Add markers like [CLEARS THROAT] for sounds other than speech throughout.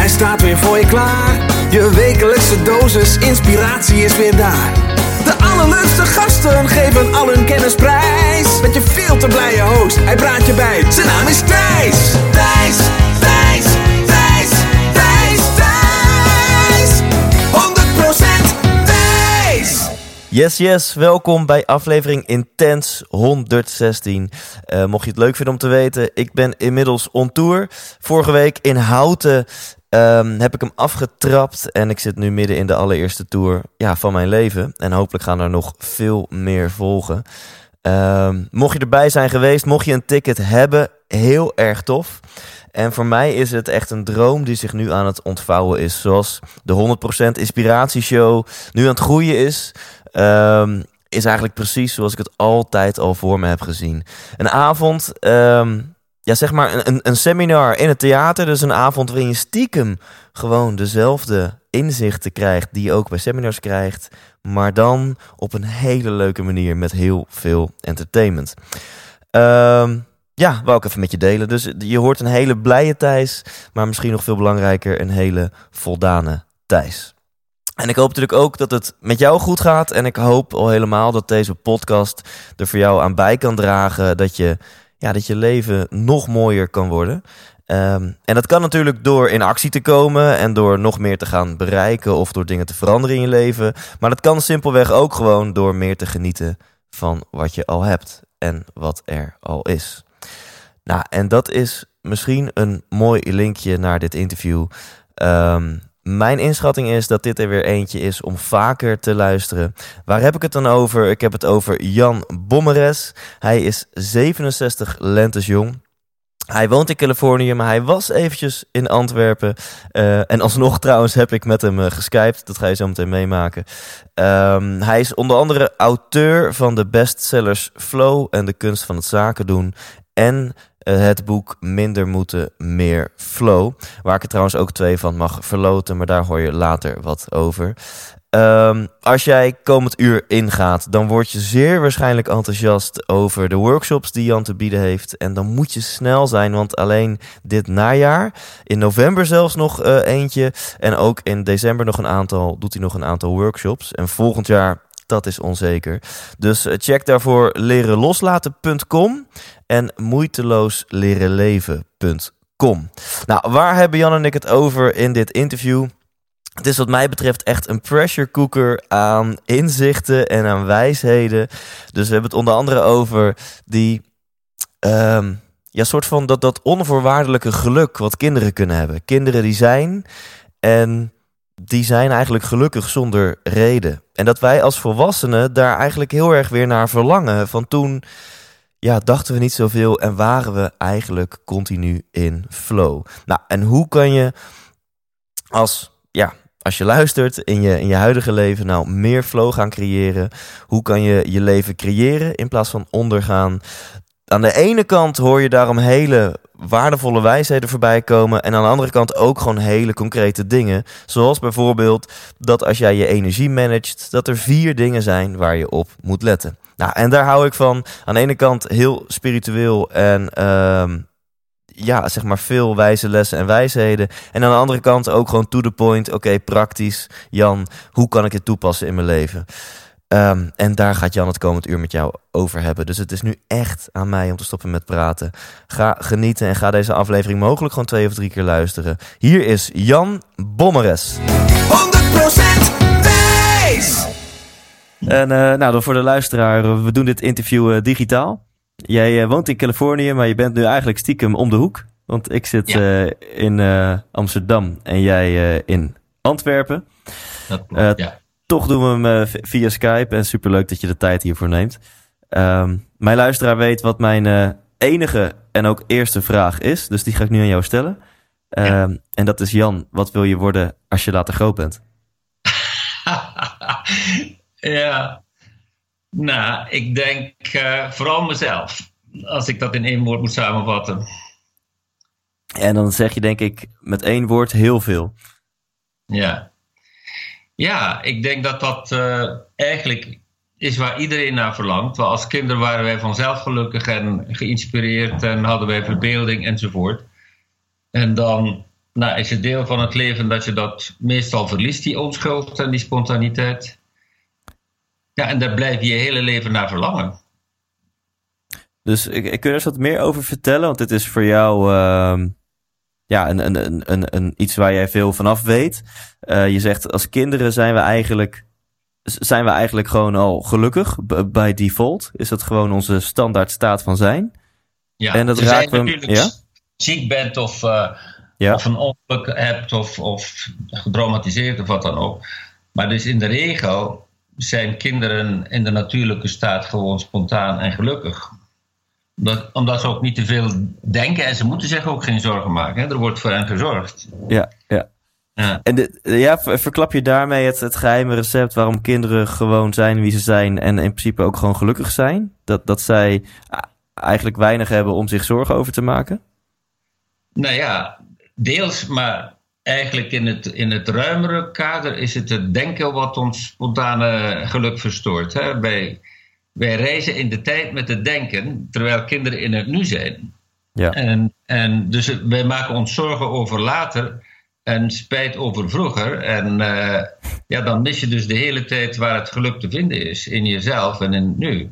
Hij staat weer voor je klaar. Je wekelijkse dosis inspiratie is weer daar. De allerleukste gasten geven al hun kennis prijs. Met je veel te blije host, hij praat je bij. Zijn naam is Thijs. Thijs, Thijs, Thijs, Thijs, Thijs. 100% Thijs. Yes, yes. Welkom bij aflevering Intens 116. Eh, mocht je het leuk vinden om te weten, ik ben inmiddels on tour. Vorige week in Houten ehm, heb ik hem afgetrapt en ik zit nu midden in de allereerste tour ja, van mijn leven. En hopelijk gaan er nog veel meer volgen. Ehm, mocht je erbij zijn geweest, mocht je een ticket hebben, heel erg tof. En voor mij is het echt een droom die zich nu aan het ontvouwen is. Zoals de 100% Inspiratieshow nu aan het groeien is. Ehm, is eigenlijk precies zoals ik het altijd al voor me heb gezien. Een avond, ja zeg maar een, een seminar in het theater. Dus een avond waarin je stiekem gewoon dezelfde inzichten krijgt die je ook bij seminars krijgt. Maar dan op een hele leuke manier met heel veel entertainment. Ehm, ja, wou ik even met je delen. Dus je hoort een hele blije Thijs, maar misschien nog veel belangrijker een hele voldane Thijs. En ik hoop natuurlijk ook dat het met jou goed gaat. En ik hoop al helemaal dat deze podcast er voor jou aan bij kan dragen. Dat je, ja, dat je leven nog mooier kan worden. Ehm, en dat kan natuurlijk door in actie te komen en door nog meer te gaan bereiken of door dingen te veranderen in je leven. Maar dat kan simpelweg ook gewoon door meer te genieten van wat je al hebt en wat er al is. Nou, en dat is misschien een mooi linkje naar dit interview. Ehm, mijn inschatting is dat dit er weer eentje is om vaker te luisteren. Waar heb ik het dan over? Ik heb het over Jan Bommeres. Hij is 67 lentes jong. Hij woont in Californië, maar hij was eventjes in Antwerpen. Uh, en alsnog [LAUGHS] trouwens heb ik met hem uh, geskyped. Dat ga je zo meteen meemaken. Um, hij is onder andere auteur van de bestsellers Flow en de kunst van het zaken doen. En het boek Minder Moeten, Meer Flow. Waar ik er trouwens ook twee van mag verloten, maar daar hoor je later wat over. Um, als jij komend uur ingaat, dan word je zeer waarschijnlijk enthousiast over de workshops die Jan te bieden heeft. En dan moet je snel zijn, want alleen dit najaar, in november zelfs nog uh, eentje. En ook in december nog een aantal, doet hij nog een aantal workshops. En volgend jaar dat is onzeker. Dus check daarvoor lerenloslaten.com en moeitelooslerenleven.com. Nou, waar hebben Jan en ik het over in dit interview? Het is wat mij betreft echt een pressure cooker aan inzichten en aan wijsheden. Dus we hebben het onder andere over die... Um, ja, soort van dat, dat onvoorwaardelijke geluk wat kinderen kunnen hebben. Kinderen die zijn en die zijn eigenlijk gelukkig zonder reden. En dat wij als volwassenen daar eigenlijk heel erg weer naar verlangen. Van toen ja, dachten we niet zoveel en waren we eigenlijk continu in flow. Nou, en hoe kan je als, ja, als je luistert in je, in je huidige leven nou meer flow gaan creëren? Hoe kan je je leven creëren in plaats van ondergaan? Aan de ene kant hoor je daarom hele waardevolle wijsheden voorbij komen. En aan de andere kant ook gewoon hele concrete dingen. Zoals bijvoorbeeld dat als jij je energie managt, dat er vier dingen zijn waar je op moet letten. Nou, en daar hou ik van. Aan de ene kant heel spiritueel en uh, ja, zeg maar veel wijze lessen en wijsheden. En aan de andere kant ook gewoon to the point. Oké, praktisch. Jan, hoe kan ik het toepassen in mijn leven? Um, en daar gaat Jan het komend uur met jou over hebben. Dus het is nu echt aan mij om te stoppen met praten. Ga genieten en ga deze aflevering mogelijk gewoon twee of drie keer luisteren. Hier is Jan Bommeres. 100% Thijs! En uh, nou, voor de luisteraar, we doen dit interview uh, digitaal. Jij uh, woont in Californië, maar je bent nu eigenlijk stiekem om de hoek. Want ik zit ja. in Amsterdam en jij in Antwerpen. Dat klopt, ja toch doen we hem uh, via Skype. En superleuk dat je de tijd hiervoor neemt. Um, mijn luisteraar weet wat mijn uh, enige en ook eerste vraag is. Dus die ga ik nu aan jou stellen. Um, ja. En dat is Jan, wat wil je worden als je later groot bent? [LAUGHS] ja, nou, ik denk uh, vooral mezelf. Als ik dat in één woord moet samenvatten. En dan zeg je denk ik met één woord heel veel. Ja. Ja, ik denk dat dat uh, eigenlijk is waar iedereen naar verlangt. Want als kinderen waren wij vanzelf gelukkig en geïnspireerd en hadden wij verbeelding enzovoort. En dan nou, is het deel van het leven dat je dat meestal verliest, die onschuld en die spontaniteit. Ja, en daar blijf je je hele leven naar verlangen. Dus ik, ik kun er wat meer over vertellen, want dit is voor jou uh, ja, een, een, een, een, iets waar jij veel vanaf weet. Uh, je zegt als kinderen zijn we eigenlijk zijn we eigenlijk gewoon al gelukkig bij default? Is dat gewoon onze standaard staat van zijn? Ja, en dat raakt we. Ja? ziek bent of, uh, ja. of een ongeluk hebt of, of gedramatiseerd of wat dan ook. Maar dus in de regel zijn kinderen in de natuurlijke staat gewoon spontaan en gelukkig. Omdat, omdat ze ook niet te veel denken en ze moeten zich ook geen zorgen maken. Hè? Er wordt voor hen gezorgd. Ja, ja. Ja. En de, ja, verklap je daarmee het, het geheime recept waarom kinderen gewoon zijn wie ze zijn en in principe ook gewoon gelukkig zijn? Dat, dat zij eigenlijk weinig hebben om zich zorgen over te maken? Nou ja, deels, maar eigenlijk in het, in het ruimere kader is het het denken wat ons spontane geluk verstoort. Hè? Wij, wij reizen in de tijd met het denken, terwijl kinderen in het nu zijn. Ja. En, en dus wij maken ons zorgen over later en spijt over vroeger. En uh, ja, dan mis je dus de hele tijd waar het geluk te vinden is. In jezelf en in het nu.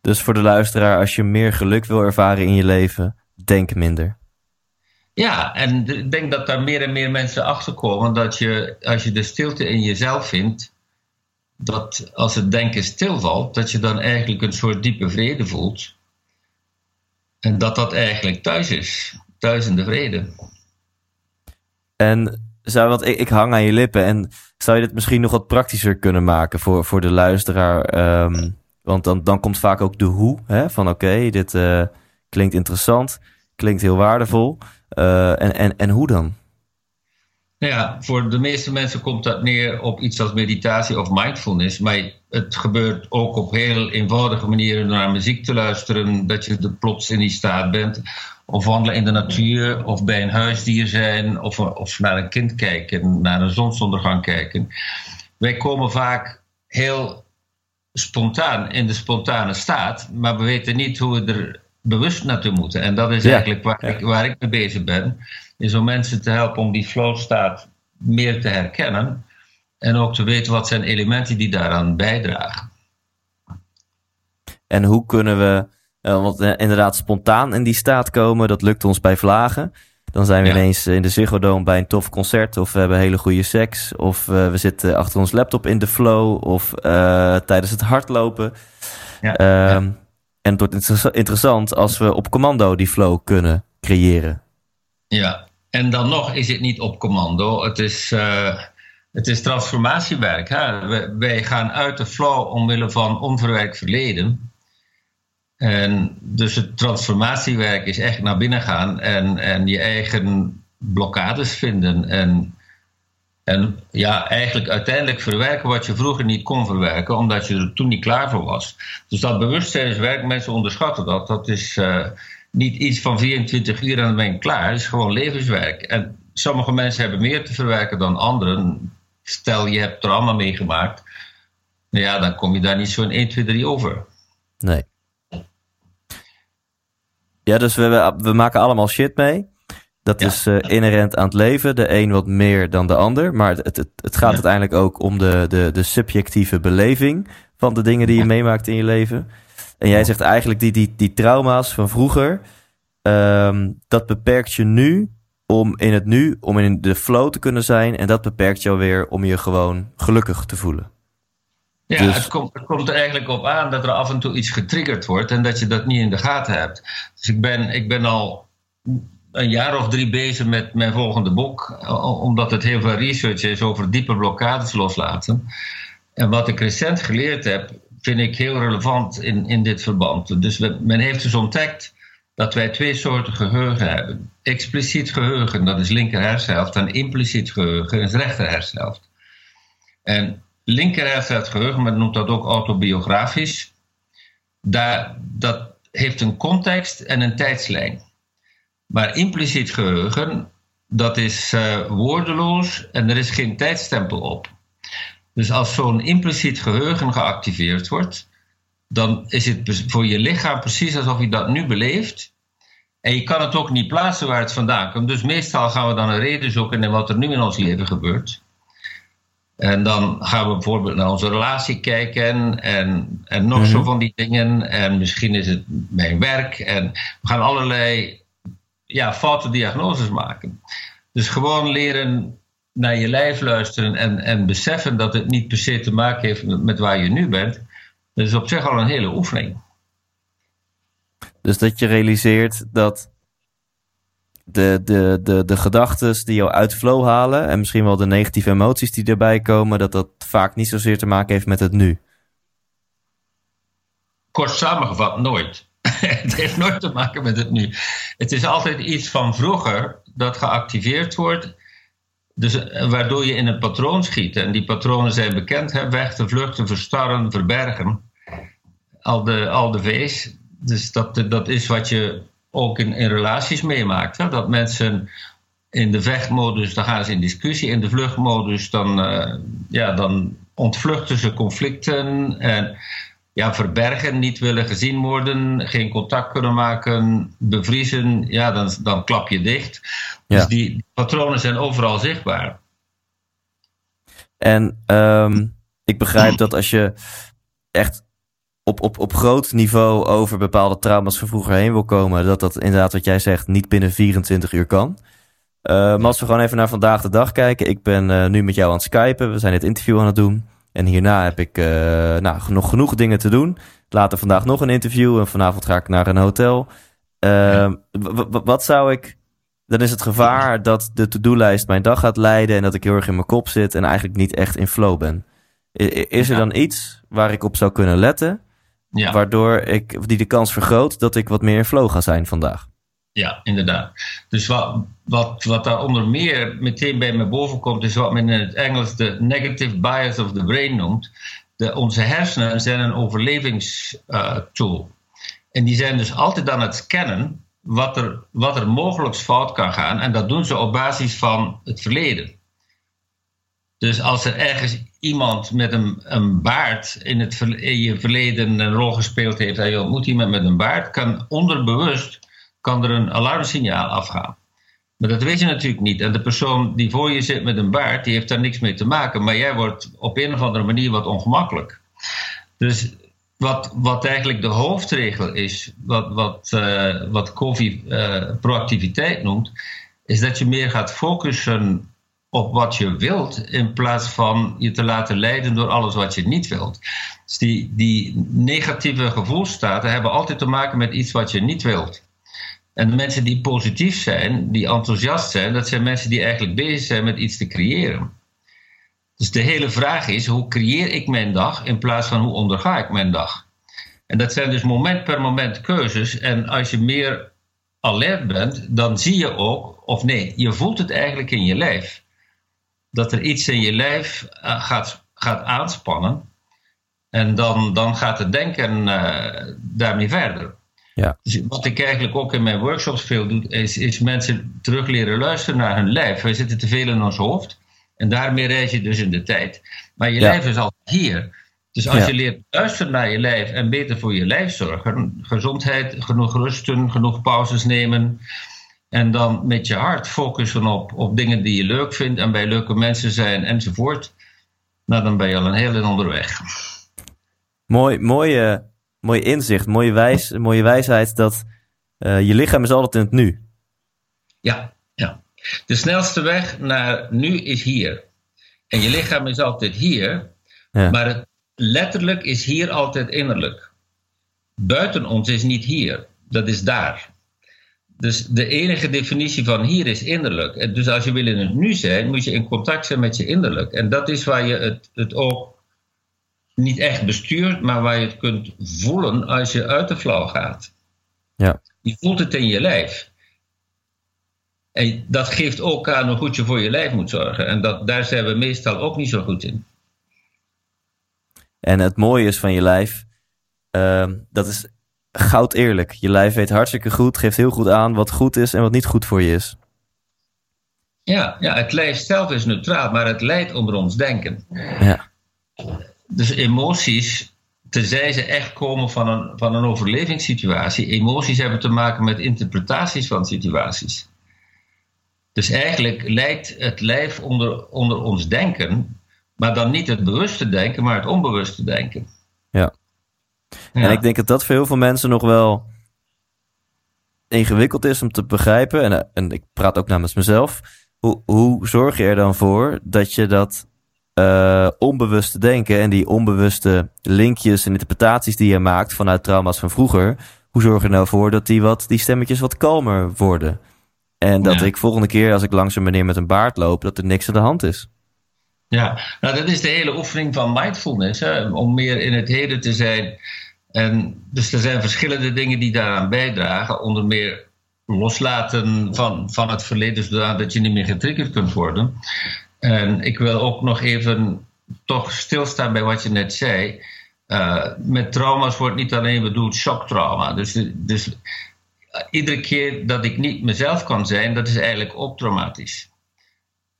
Dus voor de luisteraar, als je meer geluk wil ervaren in je leven, denk minder. Ja, en ik denk dat daar meer en meer mensen achter komen dat je, als je de stilte in jezelf vindt, dat als het denken stilvalt, dat je dan eigenlijk een soort diepe vrede voelt. En dat dat eigenlijk thuis is, thuis in de vrede. En zou wat, ik, ik, hang aan je lippen. En zou je dit misschien nog wat praktischer kunnen maken voor, voor de luisteraar? Um, want dan, dan komt vaak ook de hoe. Hè? Van oké, dit uh, klinkt interessant, klinkt heel waardevol. Uh, en, en, en hoe dan? Ja, voor de meeste mensen komt dat neer op iets als meditatie of mindfulness. Maar het gebeurt ook op heel eenvoudige manieren naar muziek te luisteren. Dat je er plots in die staat bent of wandelen in de natuur, of bij een huisdier zijn, of, of naar een kind kijken, naar een zonsondergang kijken. Wij komen vaak heel spontaan in de spontane staat, maar we weten niet hoe we er bewust naartoe moeten. En dat is eigenlijk waar, ik, waar ik mee bezig ben, is om mensen te helpen om die flow staat meer te herkennen en ook te weten wat zijn elementen die daaraan bijdragen. En hoe kunnen we uh, want uh, inderdaad spontaan in die staat komen, dat lukt ons bij vlagen. Dan zijn we ineens in de Ziggo Dome bij een tof concert. Of we hebben hele goede seks. Of uh, we zitten achter ons laptop in de flow. Of tijdens het hardlopen. Ja, ehm, ja. En het wordt interessant als we op commando die flow kunnen creëren. Ja, en dan nog is het niet op commando. Het is, het is transformatiewerk. Hè? Wij gaan uit de flow omwille van onverwerkt verleden. En dus het transformatiewerk is echt naar binnen gaan en, en je eigen blokkades vinden. En, en ja, eigenlijk uiteindelijk verwerken wat je vroeger niet kon verwerken, omdat je er toen niet klaar voor was. Dus dat bewustzijnswerk, mensen onderschatten dat. Dat is uh, niet iets van 24 uur en dan ben je klaar. Het is gewoon levenswerk. En sommige mensen hebben meer te verwerken dan anderen. Stel je hebt trauma meegemaakt. Nou ja, dan kom je daar niet zo in 1, 2, 3 over. Nee. Ja, dus we, we maken allemaal shit mee. Dat is uh, inherent aan het leven. De een wat meer dan de ander. Maar het, het, het gaat uiteindelijk ook om de, de, de subjectieve beleving van de dingen die je meemaakt in je leven. En jij zegt eigenlijk die, die, die trauma's van vroeger, um, dat beperkt je nu om in het nu, om in de flow te kunnen zijn. En dat beperkt jou weer om je gewoon gelukkig te voelen. Ja, dus... het, komt, het komt er eigenlijk op aan dat er af en toe iets getriggerd wordt en dat je dat niet in de gaten hebt. Dus ik ben, ik ben al een jaar of drie bezig met mijn volgende boek, omdat het heel veel research is over diepe blokkades loslaten. En wat ik recent geleerd heb, vind ik heel relevant in, in dit verband. Dus men heeft dus ontdekt dat wij twee soorten geheugen hebben. Expliciet geheugen, dat is linker hersenhelft, en impliciet geheugen is rechter hersenhelft. En linkerhelft het geheugen, men noemt dat ook autobiografisch. Daar, dat heeft een context en een tijdslijn. Maar impliciet geheugen, dat is uh, woordeloos en er is geen tijdstempel op. Dus als zo'n impliciet geheugen geactiveerd wordt, dan is het voor je lichaam precies alsof je dat nu beleeft. En je kan het ook niet plaatsen waar het vandaan komt. Dus meestal gaan we dan een reden zoeken in wat er nu in ons leven gebeurt. En dan gaan we bijvoorbeeld naar onze relatie kijken en, en nog zo mhm. van die dingen. En misschien is het mijn werk. En we gaan allerlei ja, foute diagnoses maken. Dus gewoon leren naar je lijf luisteren en, en beseffen dat het niet per se te maken heeft met, waar je nu bent. Dat is op zich al een hele oefening. Dus dat je realiseert dat de, de, de, de gedachten die jou uit flow halen en misschien wel de negatieve emoties die erbij komen, dat dat vaak niet zozeer te maken heeft met het nu. Kort samengevat, nooit. [LAUGHS] het heeft nooit te maken met het nu. Het is altijd iets van vroeger dat geactiveerd wordt, dus, eh, waardoor je in een patroon schiet. En die patronen zijn bekend: hè? vechten, vluchten, verstarren, verbergen. Al de, al de V's. Dus dat, dat is wat je ook in, in relaties meemaakt. Hè? Dat mensen in de vechtmodus, dan gaan ze in discussie. In de vluchtmodus, dan, uh, ja, dan ontvluchten ze conflicten. En ja, verbergen, niet willen gezien worden, geen contact kunnen maken, bevriezen. Ja, dan, dan klap je dicht. Dus die patronen zijn overal zichtbaar. En um, ik begrijp dat als je echt op, op, op groot niveau over bepaalde trauma's van vroeger heen wil komen, dat dat inderdaad wat jij zegt niet binnen 24 uur kan. Uh, maar als we gewoon even naar vandaag de dag kijken. Ik ben uh, nu met jou aan het skypen. We zijn dit interview aan het doen. En hierna heb ik uh, nou, nog genoeg dingen te doen. Later vandaag nog een interview. En vanavond ga ik naar een hotel. Ehm, wat zou ik. Dan is het gevaar dat de to-do-lijst mijn dag gaat leiden. En dat ik heel erg in mijn kop zit. En eigenlijk niet echt in flow ben. Is er dan iets waar ik op zou kunnen letten? Ja. Waardoor ik die de kans vergroot dat ik wat meer in flow ga zijn vandaag. Ja, inderdaad. Dus wat, wat, wat daar onder meer meteen bij me boven komt, is wat men in het Engels de negative bias of the brain noemt. De, onze hersenen zijn een overlevingstool. en die zijn dus altijd aan het scannen wat er, wat er mogelijk fout kan gaan. En dat doen ze op basis van het verleden. Dus als er ergens iemand met een, een baard in, het, in je verleden een rol gespeeld heeft en je ontmoet iemand met een baard, kan onderbewust kan er een alarmsignaal afgaan. Maar dat weet je natuurlijk niet. En de persoon die voor je zit met een baard, die heeft daar niks mee te maken. Maar jij wordt op een of andere manier wat ongemakkelijk. Dus wat, wat eigenlijk de hoofdregel is, wat, wat, uh, wat uh, proactiviteit noemt, is dat je meer gaat focussen op wat je wilt, in plaats van je te laten leiden door alles wat je niet wilt. Dus die, die negatieve gevoelsstaten hebben altijd te maken met iets wat je niet wilt. En de mensen die positief zijn, die enthousiast zijn, dat zijn mensen die eigenlijk bezig zijn met iets te creëren. Dus de hele vraag is: hoe creëer ik mijn dag in plaats van hoe onderga ik mijn dag? En dat zijn dus moment per moment keuzes. En als je meer alert bent, dan zie je ook, of nee, je voelt het eigenlijk in je lijf. Dat er iets in je lijf uh, gaat, gaat aanspannen. En dan, dan gaat het denken uh, daarmee verder. Ja. Dus wat ik eigenlijk ook in mijn workshops veel doe, is, is mensen terug leren luisteren naar hun lijf. Wij zitten te veel in ons hoofd en daarmee reis je dus in de tijd. Maar je lijf is altijd hier. Dus als je leert luisteren naar je lijf en beter voor je lijf zorgen, gezondheid, genoeg rusten, genoeg pauzes nemen. En dan met je hart focussen op, op dingen die je leuk vindt en bij leuke mensen zijn enzovoort. Nou, dan ben je al een hele onderweg. Mooi, mooie mooi inzicht, mooie, wijs, mooie wijsheid dat uh, je lichaam is altijd in het nu. Ja, ja. De snelste weg naar nu is hier. En je lichaam is altijd hier, ja. maar het letterlijk is hier altijd innerlijk. Buiten ons is niet hier, dat is daar. Dus de enige definitie van hier is innerlijk. Dus als je wil in het nu zijn, moet je in contact zijn met je innerlijk. En dat is waar je het, het ook niet echt bestuurt, maar waar je het kunt voelen als je uit de flauw gaat. Ja. Je voelt het in je lijf. En dat geeft ook aan hoe goed je voor je lijf moet zorgen. En dat, daar zijn we meestal ook niet zo goed in. En het mooie is van je lijf, uh, dat is goud eerlijk. Je lijf weet hartstikke goed, geeft heel goed aan wat goed is en wat niet goed voor je is. Ja, ja het lijf zelf is neutraal, maar het leidt onder ons denken. Ja. Dus emoties tenzij ze echt komen van een, van een overlevingssituatie. Emoties hebben te maken met interpretaties van situaties. Dus eigenlijk lijkt het lijf onder, onder ons denken, maar dan niet het bewuste denken, maar het onbewuste denken. Ja. En ik denk dat dat voor heel veel mensen nog wel ingewikkeld is om te begrijpen. En, en ik praat ook namens mezelf. Hoe, hoe zorg je er dan voor dat je dat uh, onbewuste denken en die onbewuste linkjes en interpretaties die je maakt vanuit trauma's van vroeger, hoe zorg je er nou voor dat die, wat, die stemmetjes wat kalmer worden? En dat ik volgende keer als ik langs een meneer met een baard loop, dat er niks aan de hand is. Ja, nou dat is de hele oefening van mindfulness, hè, om meer in het heden te zijn. En dus er zijn verschillende dingen die daaraan bijdragen, onder meer loslaten van, van het verleden, zodat je niet meer getriggerd kunt worden. En ik wil ook nog even toch stilstaan bij wat je net zei. Uh, met trauma's wordt niet alleen bedoeld shocktrauma. Dus, dus iedere keer dat ik niet mezelf kan zijn, dat is eigenlijk ook traumatisch.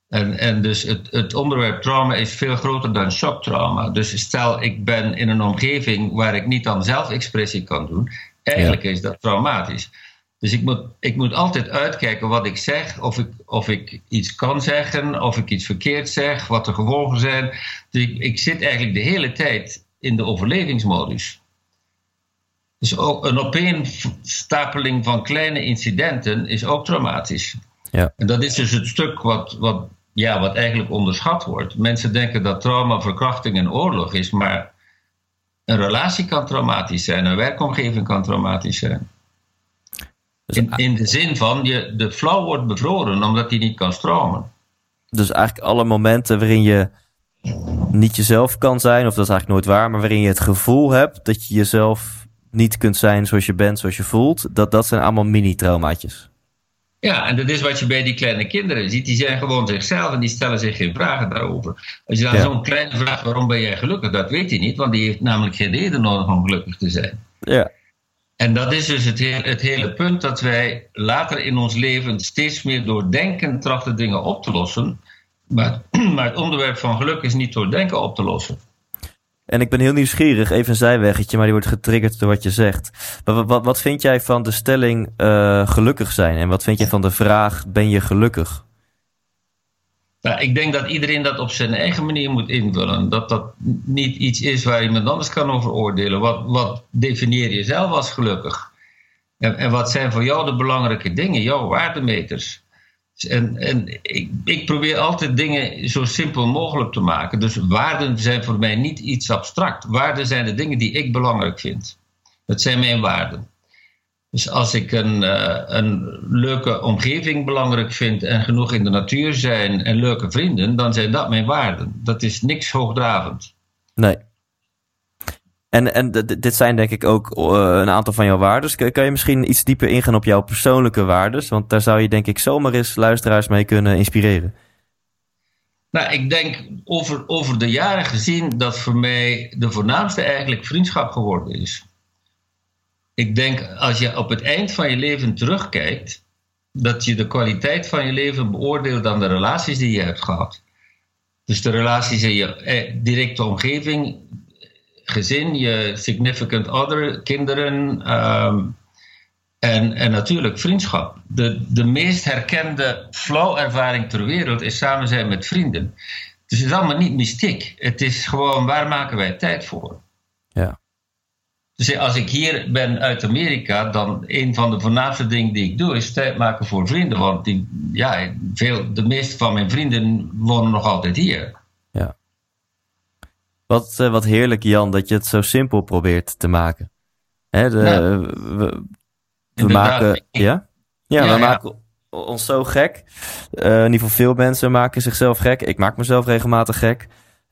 En, en dus het, het onderwerp trauma is veel groter dan shocktrauma. Dus stel ik ben in een omgeving waar ik niet aan zelfexpressie kan doen, eigenlijk is dat traumatisch. Dus ik moet, ik moet altijd uitkijken wat ik zeg, of ik, of ik iets kan zeggen, of ik iets verkeerd zeg, wat de gevolgen zijn. Dus ik, ik zit eigenlijk de hele tijd in de overlevingsmodus. Dus ook een opeenstapeling van kleine incidenten is ook traumatisch. Ja. En dat is dus het stuk wat, wat, ja, wat eigenlijk onderschat wordt. Mensen denken dat trauma, verkrachting en oorlog is, maar een relatie kan traumatisch zijn, een werkomgeving kan traumatisch zijn. Dus in, in, de zin van, je, de flow wordt bevroren omdat die niet kan stromen. Dus eigenlijk alle momenten waarin je niet jezelf kan zijn, of dat is eigenlijk nooit waar, maar waarin je het gevoel hebt dat je jezelf niet kunt zijn zoals je bent, zoals je voelt, dat, dat zijn allemaal mini-traumaatjes. Ja, en dat is wat je bij die kleine kinderen ziet. Die zijn gewoon zichzelf en die stellen zich geen vragen daarover. Als je dan zo'n kleine vraag, waarom ben jij gelukkig? Dat weet hij niet, want die heeft namelijk geen reden nodig om gelukkig te zijn. Ja. En dat is dus het, het hele punt dat wij later in ons leven steeds meer door denken trachten dingen op te lossen. Maar, [CLEARS THROAT] maar het onderwerp van geluk is niet door denken op te lossen. En ik ben heel nieuwsgierig, even een zijweggetje, maar die wordt getriggerd door wat je zegt. Wat, wat, wat vind jij van de stelling uh, gelukkig zijn? En wat vind jij van de vraag, ben je gelukkig? Nou, ik denk dat iedereen dat op zijn eigen manier moet invullen. Dat dat niet iets is waar iemand anders kan over oordelen. Wat, wat definieer je zelf als gelukkig? En, en wat zijn voor jou de belangrijke dingen, jouw waardemeters? En, en ik, ik, probeer altijd dingen zo simpel mogelijk te maken. Dus waarden zijn voor mij niet iets abstract. Waarden zijn de dingen die ik belangrijk vind. Dat zijn mijn waarden. Dus als ik een, uh, een leuke omgeving belangrijk vind en genoeg in de natuur zijn en leuke vrienden, dan zijn dat mijn waarden. Dat is niks hoogdravend. Nee. En, en dit zijn denk ik ook uh, een aantal van jouw waarden. Kan je misschien iets dieper ingaan op jouw persoonlijke waarden? Want daar zou je denk ik zomaar eens luisteraars mee kunnen inspireren. Nou, ik denk over, over de jaren gezien dat voor mij de voornaamste eigenlijk vriendschap geworden is. Ik denk als je op het eind van je leven terugkijkt, dat je de kwaliteit van je leven beoordeelt aan de relaties die je hebt gehad. Dus de relaties in je eh, directe omgeving, gezin, je significant other, kinderen ehm, en, en natuurlijk vriendschap. De, de meest herkende flow-ervaring ter wereld is samen zijn met vrienden. Dus het is allemaal niet mystiek. Het is gewoon waar maken wij tijd voor. Ja. Dus als ik hier ben uit Amerika, dan een van de voornaamste dingen die ik doe, is tijd maken voor vrienden. Want die, ja, veel, de meeste van mijn vrienden wonen nog altijd hier. Wat, uh, wat heerlijk, Jan, dat je het zo simpel probeert te maken. Hè, de, we, we maken. Ja? Ja, we maken ons zo gek. Uh, in ieder geval veel mensen maken zichzelf gek. Ik maak mezelf regelmatig gek.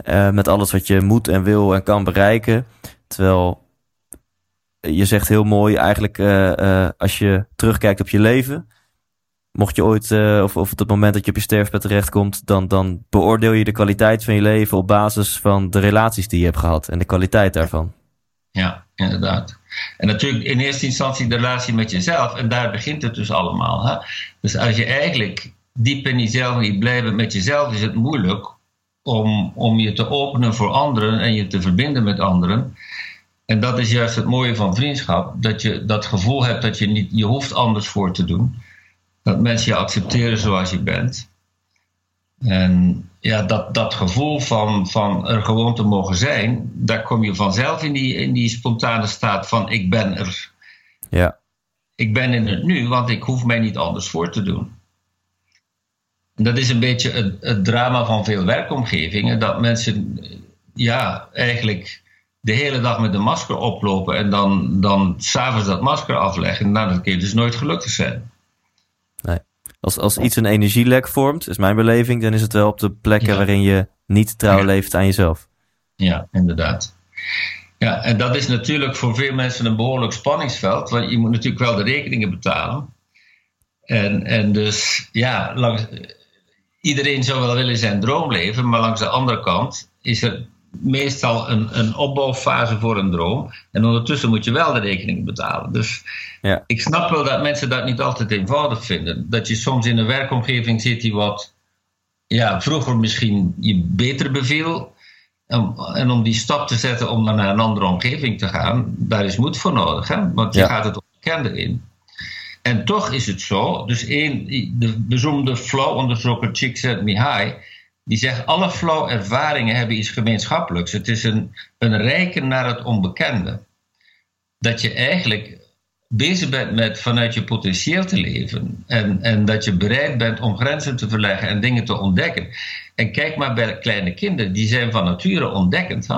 Uh, met alles wat je moet en wil en kan bereiken. Terwijl je zegt heel mooi eigenlijk als je terugkijkt op je leven. Mocht je ooit, of, of op het moment dat je op je sterfbed terechtkomt, dan, dan beoordeel je de kwaliteit van je leven op basis van de relaties die je hebt gehad en de kwaliteit daarvan. Ja, inderdaad. En natuurlijk in eerste instantie de relatie met jezelf, en daar begint het dus allemaal. Hè? Dus als je eigenlijk diep in jezelf niet blijven met jezelf, is het moeilijk om, om je te openen voor anderen en je te verbinden met anderen. En dat is juist het mooie van vriendschap, dat je dat gevoel hebt dat je niet, je hoeft anders voor te doen. Dat mensen je accepteren zoals je bent. En ja, dat, dat gevoel van, van er gewoon te mogen zijn, daar kom je vanzelf in die, in die spontane staat van ik ben er. Ja. Ik ben in het nu, want ik hoef mij niet anders voor te doen. En dat is een beetje het, het drama van veel werkomgevingen, dat mensen ja, eigenlijk de hele dag met een masker oplopen en dan, dan s'avonds dat masker afleggen. Nou, dat kun je dus nooit gelukkig zijn. Als, als iets een energielek vormt, is mijn beleving, dan is het wel op de plekken waarin je niet trouw leeft aan jezelf. Ja, inderdaad. Ja, en dat is natuurlijk voor veel mensen een behoorlijk spanningsveld, want je moet natuurlijk wel de rekeningen betalen. En, en dus, ja, langs, iedereen zou wel willen zijn droom leven, maar langs de andere kant is er meestal een, een opbouwfase voor een droom. En ondertussen moet je wel de rekening betalen. Dus ja. ik snap wel dat mensen dat niet altijd eenvoudig vinden. Dat je soms in een werkomgeving zit die wat ja, vroeger misschien je beter beviel. En, en om die stap te zetten om naar een andere omgeving te gaan, daar is moed voor nodig. Hè? Want je gaat het onbekende in. En toch is het zo, dus één, de bezoemde flow-onderzoeker Csikszentmihalyi die zegt alle flow ervaringen hebben iets gemeenschappelijks. Het is een, een rijken naar het onbekende. Dat je eigenlijk bezig bent met vanuit je potentieel te leven. En, en dat je bereid bent om grenzen te verleggen en dingen te ontdekken. En kijk maar bij kleine kinderen, die zijn van nature ontdekkend. Hè?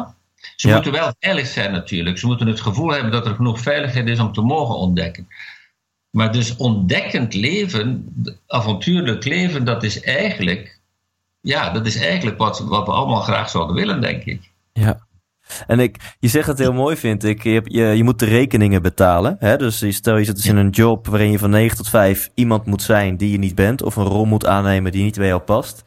Ze moeten wel veilig zijn natuurlijk. Ze moeten het gevoel hebben dat er genoeg veiligheid is om te mogen ontdekken. Maar dus ontdekkend leven, avontuurlijk leven, dat is eigenlijk ja, dat is eigenlijk wat, wat we allemaal graag zouden willen, denk ik. Ja. En ik, je zegt het heel mooi, vind ik. Je, je, je moet de rekeningen betalen. Hè? Dus stel je zit dus in een job waarin je van 9 tot 5 iemand moet zijn die je niet bent. Of een rol moet aannemen die niet bij jou past.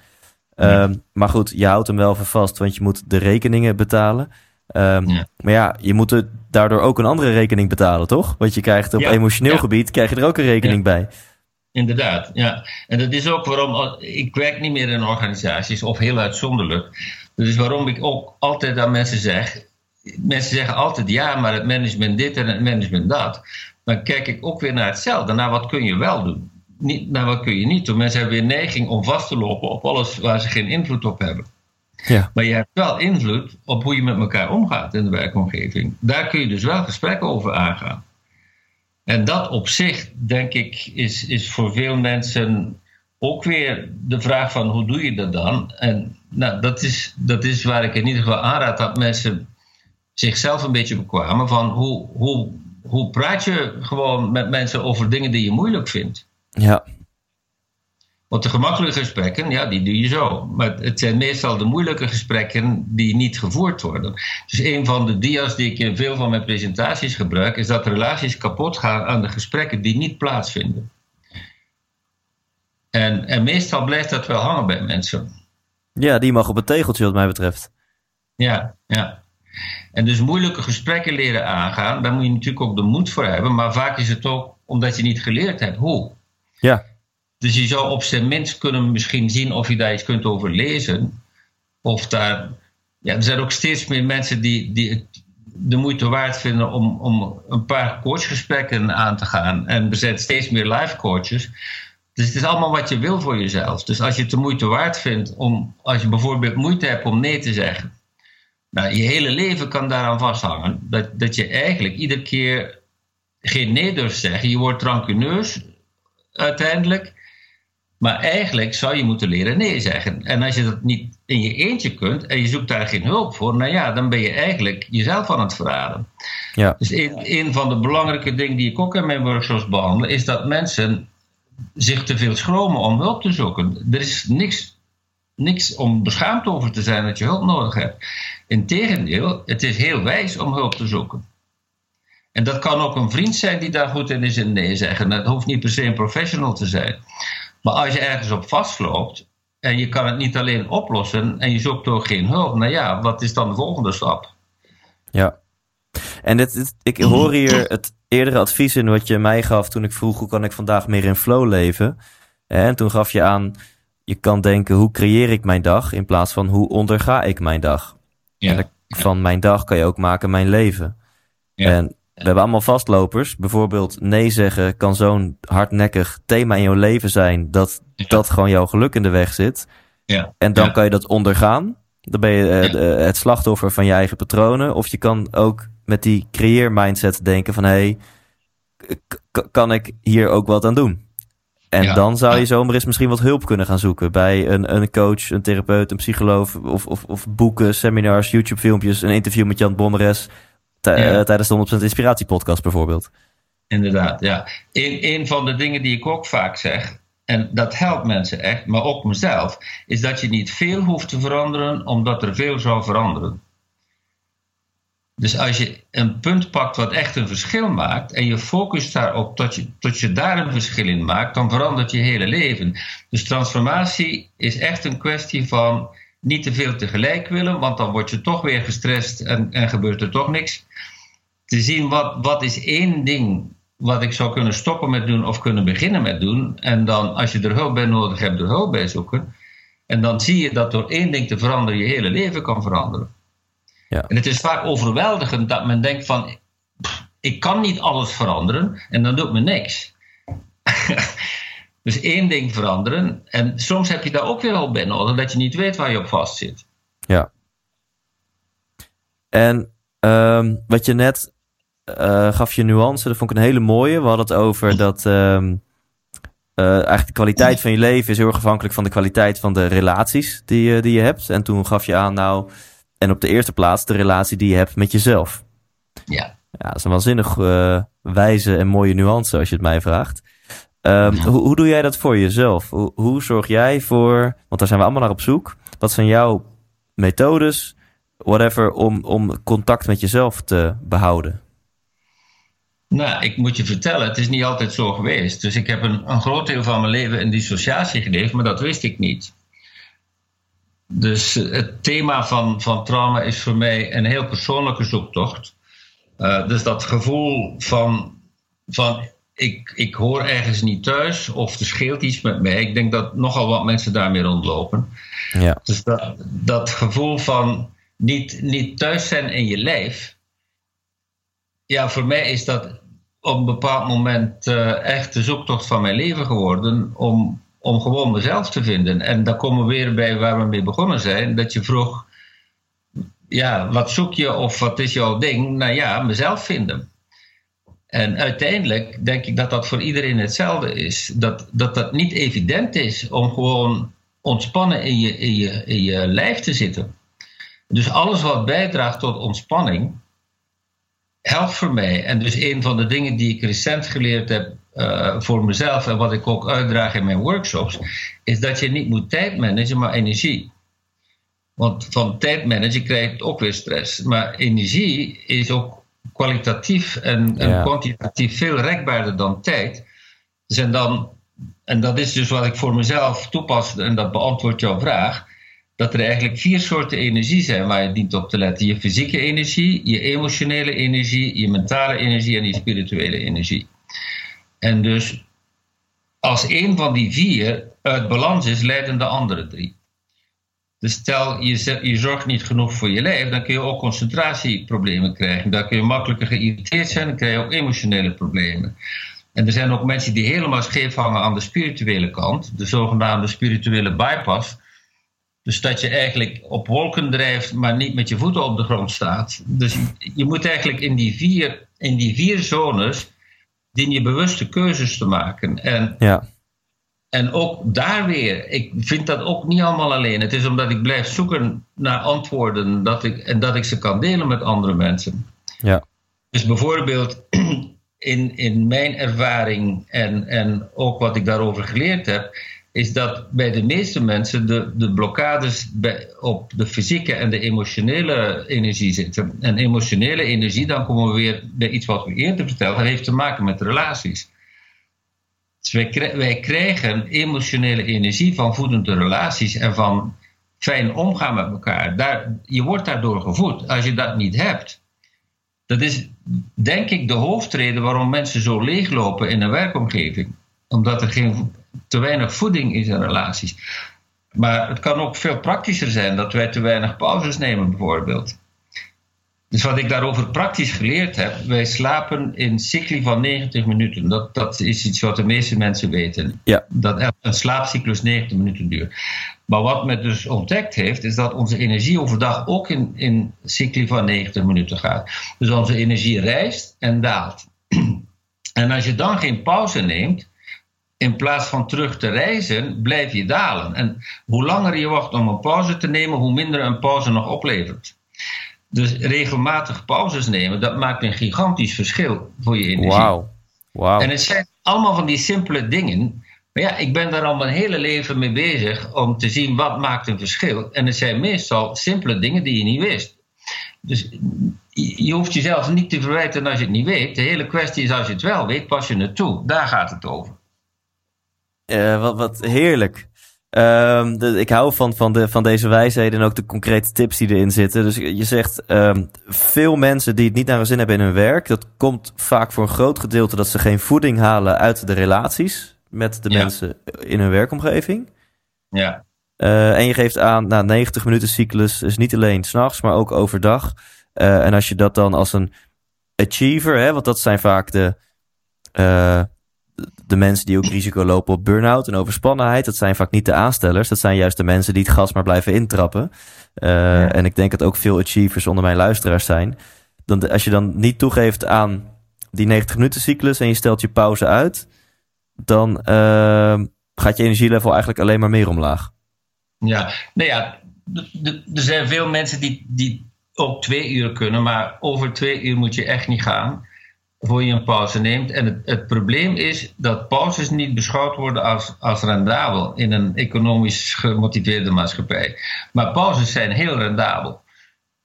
Ehm, maar goed, je houdt hem wel voor vast, want je moet de rekeningen betalen. Um, Maar ja, je moet daardoor ook een andere rekening betalen, toch? Want je krijgt op emotioneel gebied krijg je er ook een rekening bij. Inderdaad, ja. En dat is ook waarom ik werk niet meer in organisaties of heel uitzonderlijk. Dat is waarom ik ook altijd aan mensen zeg. Mensen zeggen altijd ja, maar het management dit en het management dat. Dan kijk ik ook weer naar hetzelfde. Naar wat kun je wel doen? Niet naar wat kun je niet doen. Mensen hebben weer neiging om vast te lopen op alles waar ze geen invloed op hebben. Ja. Maar je hebt wel invloed op hoe je met elkaar omgaat in de werkomgeving. Daar kun je dus wel gesprekken over aangaan. En dat op zich, denk ik, is, is voor veel mensen ook weer de vraag van hoe doe je dat dan? En nou, dat, is, dat is waar ik in ieder geval aanraad dat mensen zichzelf een beetje bekwamen van hoe, hoe, hoe praat je gewoon met mensen over dingen die je moeilijk vindt? Ja. Want de gemakkelijke gesprekken, ja, die doe je zo. Maar het zijn meestal de moeilijke gesprekken die niet gevoerd worden. Dus een van de dia's die ik in veel van mijn presentaties gebruik, is dat relaties kapot gaan aan de gesprekken die niet plaatsvinden. En, en meestal blijft dat wel hangen bij mensen. Ja, die mag op het tegeltje, wat mij betreft. Ja, ja. En dus moeilijke gesprekken leren aangaan, daar moet je natuurlijk ook de moed voor hebben. Maar vaak is het ook omdat je niet geleerd hebt hoe. Ja. Dus je zou op zijn minst kunnen misschien zien of je daar iets kunt over lezen. Of daar. Ja, er zijn ook steeds meer mensen die, die het de moeite waard vinden om, om een paar coachgesprekken aan te gaan. En er zijn steeds meer live coaches. Dus het is allemaal wat je wil voor jezelf. Dus als je het de moeite waard vindt om, als je bijvoorbeeld moeite hebt om nee te zeggen. Nou, je hele leven kan daaraan vasthangen. Dat, dat je eigenlijk iedere keer geen nee durft zeggen. Je wordt rancuneus uiteindelijk. Maar eigenlijk zou je moeten leren nee zeggen. En als je dat niet in je eentje kunt en je zoekt daar geen hulp voor, nou ja, dan ben je eigenlijk jezelf aan het verraden. Ja. Dus een, een van de belangrijke dingen die ik ook in mijn workshops behandel, is dat mensen zich te veel schromen om hulp te zoeken. Er is niks, niks om beschaamd over te zijn dat je hulp nodig hebt. Integendeel, het is heel wijs om hulp te zoeken. En dat kan ook een vriend zijn die daar goed in is in nee zeggen. Dat hoeft niet per se een professional te zijn. Maar als je ergens op vastloopt en je kan het niet alleen oplossen en je zoekt ook geen hulp, nou ja, wat is dan de volgende stap? Ja. En dit, ik hoor hier het eerdere advies in wat je mij gaf toen ik vroeg hoe kan ik vandaag meer in flow leven. En toen gaf je aan, je kan denken hoe creëer ik mijn dag in plaats van hoe onderga ik mijn dag. Ja. En van mijn dag kan je ook maken mijn leven. En we hebben allemaal vastlopers. Bijvoorbeeld nee zeggen kan zo'n hardnekkig thema in jouw leven zijn dat dat gewoon jouw geluk in de weg zit. Ja. En dan kan je dat ondergaan. Dan ben je uh, het slachtoffer van je eigen patronen. Of je kan ook met die creëer mindset denken van hé, hey, kan ik hier ook wat aan doen? En dan zou je zomaar eens misschien wat hulp kunnen gaan zoeken bij een, een coach, een therapeut, een psycholoog of, of, of boeken, seminars, YouTube filmpjes, een interview met Jan Bommeres eh, tijdens de 100% Inspiratie podcast bijvoorbeeld. Inderdaad, ja. Een, een van de dingen die ik ook vaak zeg, en dat helpt mensen echt, maar ook mezelf, is dat je niet veel hoeft te veranderen omdat er veel zou veranderen. Dus als je een punt pakt wat echt een verschil maakt en je focust daarop tot je, tot je daar een verschil in maakt, dan verandert je hele leven. Dus transformatie is echt een kwestie van niet te veel tegelijk willen, want dan word je toch weer gestrest en, en gebeurt er toch niks. Te zien wat, wat is één ding wat ik zou kunnen stoppen met doen of kunnen beginnen met doen. En dan als je er hulp bij nodig hebt, er hulp bij zoeken. En dan zie je dat door één ding te veranderen je hele leven kan veranderen. Ja. En het is vaak overweldigend dat men denkt van, ik kan niet alles veranderen en dan doet me niks. [LAUGHS] dus één ding veranderen en soms heb je daar ook weer al bij nodig dat je niet weet waar je op vast zit. Ja. En um, wat je net uh, gaf je nuance, dat vond ik een hele mooie. We hadden het over dat um, uh, eigenlijk de kwaliteit van je leven is heel erg afhankelijk van de kwaliteit van de relaties die, die je hebt. En toen gaf je aan, nou, en op de eerste plaats de relatie die je hebt met jezelf. Ja. Ja, dat is een waanzinnig wijze en mooie nuance als je het mij vraagt. Um, hoe, hoe, doe jij dat voor jezelf? Hoe, hoe, zorg jij voor, want daar zijn we allemaal naar op zoek. Wat zijn jouw methodes, whatever, om, om contact met jezelf te behouden? Nou, ik moet je vertellen, het is niet altijd zo geweest. Dus ik heb een, een groot deel van mijn leven in dissociatie geleefd, maar dat wist ik niet. Dus het thema van, van trauma is voor mij een heel persoonlijke zoektocht. Uh, dus dat gevoel van, van ik, ik hoor ergens niet thuis of er scheelt iets met mij. Ik denk dat nogal wat mensen daarmee rondlopen. Ja. Dus dat, dat gevoel van niet, niet thuis zijn in je lijf. Ja, voor mij is dat op een bepaald moment uh, echt de zoektocht van mijn leven geworden. Om, om gewoon mezelf te vinden. En dan komen we weer bij waar we mee begonnen zijn. Dat je vroeg, ja, wat zoek je of wat is jouw ding? Nou ja, mezelf vinden. En uiteindelijk denk ik dat dat voor iedereen hetzelfde is. Dat dat, dat niet evident is om gewoon ontspannen in je, in, je, in je lijf te zitten. Dus alles wat bijdraagt tot ontspanning, helpt voor mij. En dus een van de dingen die ik recent geleerd heb uh, voor mezelf en wat ik ook uitdraag in mijn workshops, is dat je niet moet tijd managen, maar energie. Want van tijd managen krijg je ook weer stress. Maar energie is ook kwalitatief en, en kwantitatief veel rekbaarder dan tijd. Dus en, dan, en dat is dus wat ik voor mezelf toepas, en dat beantwoordt jouw vraag. Dat er eigenlijk vier soorten energie zijn waar je dient op te letten: je fysieke energie, je emotionele energie, je mentale energie en je spirituele energie. En dus als een van die vier uit balans is, leiden de andere drie. Dus stel je, je zorgt niet genoeg voor je lijf, dan kun je ook concentratieproblemen krijgen. Dan kun je makkelijker geïrriteerd zijn, dan krijg je ook emotionele problemen. En er zijn ook mensen die helemaal scheef hangen aan de spirituele kant, de zogenaamde spirituele bypass. Dus dat je eigenlijk op wolken drijft, maar niet met je voeten op de grond staat. Dus je moet eigenlijk in die vier, in die vier zones dien je bewuste keuzes te maken. En, ja. En ook daar weer, ik vind dat ook niet allemaal alleen. Het is omdat ik blijf zoeken naar antwoorden dat ik, en dat ik ze kan delen met andere mensen. Ja. Dus bijvoorbeeld [CLEARS THROAT] in, in mijn ervaring en, en ook wat ik daarover geleerd heb, is dat bij de meeste mensen de, de blokkades bij, op de fysieke en de emotionele energie zitten. En emotionele energie, dan komen we weer bij iets wat we eerder vertelden, heeft te maken met relaties. Dus wij, krijgen emotionele energie van voedende relaties en van fijn omgaan met elkaar. Daar, je wordt daardoor gevoed. Als je dat niet hebt, dat is denk ik de hoofdreden waarom mensen zo leeglopen in een werkomgeving. Omdat er geen te weinig voeding is in relaties. Maar het kan ook veel praktischer zijn dat wij te weinig pauzes nemen, bijvoorbeeld. Dus wat ik daarover praktisch geleerd heb, wij slapen in cycli van 90 minuten. Dat, dat is iets wat de meeste mensen weten. Ja. Dat een slaapcyclus 90 minuten duurt. Maar wat men dus ontdekt heeft, is dat onze energie overdag ook in, in cycli van 90 minuten gaat. Dus onze energie rijst en daalt. [CLEARS THROAT] En als je dan geen pauze neemt, in plaats van terug te reizen, blijf je dalen. En hoe langer je wacht om een pauze te nemen, hoe minder een pauze nog oplevert. Dus regelmatig pauzes nemen, dat maakt een gigantisch verschil voor je energie. Wauw. Wow. En het zijn allemaal van die simpele dingen. Maar ja, ik ben daar al mijn hele leven mee bezig om te zien wat maakt een verschil. En het zijn meestal simpele dingen die je niet wist. Dus je hoeft jezelf niet te verwijten als je het niet weet. De hele kwestie is als je het wel weet, pas je het toe. Daar gaat het over. Uh, wat, wat heerlijk. Um, de, ik hou van, van, de, van deze wijsheden en ook de concrete tips die erin zitten. Dus je zegt, um, veel mensen die het niet naar hun zin hebben in hun werk, dat komt vaak voor een groot gedeelte dat ze geen voeding halen uit de relaties met de ja. mensen in hun werkomgeving. Ja. Uh, en je geeft aan, nou, 90 minuten cyclus is niet alleen s'nachts, maar ook overdag. Uh, en als je dat dan als een achiever, hè, want dat zijn vaak de, uh, de mensen die ook risico lopen op burn-out en overspannenheid. Dat zijn vaak niet de aanstellers, dat zijn juist de mensen die het gas maar blijven intrappen. Ja. En ik denk dat ook veel achievers onder mijn luisteraars zijn. Dan, als je dan niet toegeeft aan die 90 minuten cyclus en je stelt je pauze uit, dan gaat je energielevel eigenlijk alleen maar meer omlaag. Ja, nou ja, er zijn veel mensen die, die ook twee uur kunnen, maar over twee uur moet je echt niet gaan voor je een pauze neemt. En het, het probleem is dat pauzes niet beschouwd worden als, als rendabel in een economisch gemotiveerde maatschappij. Maar pauzes zijn heel rendabel.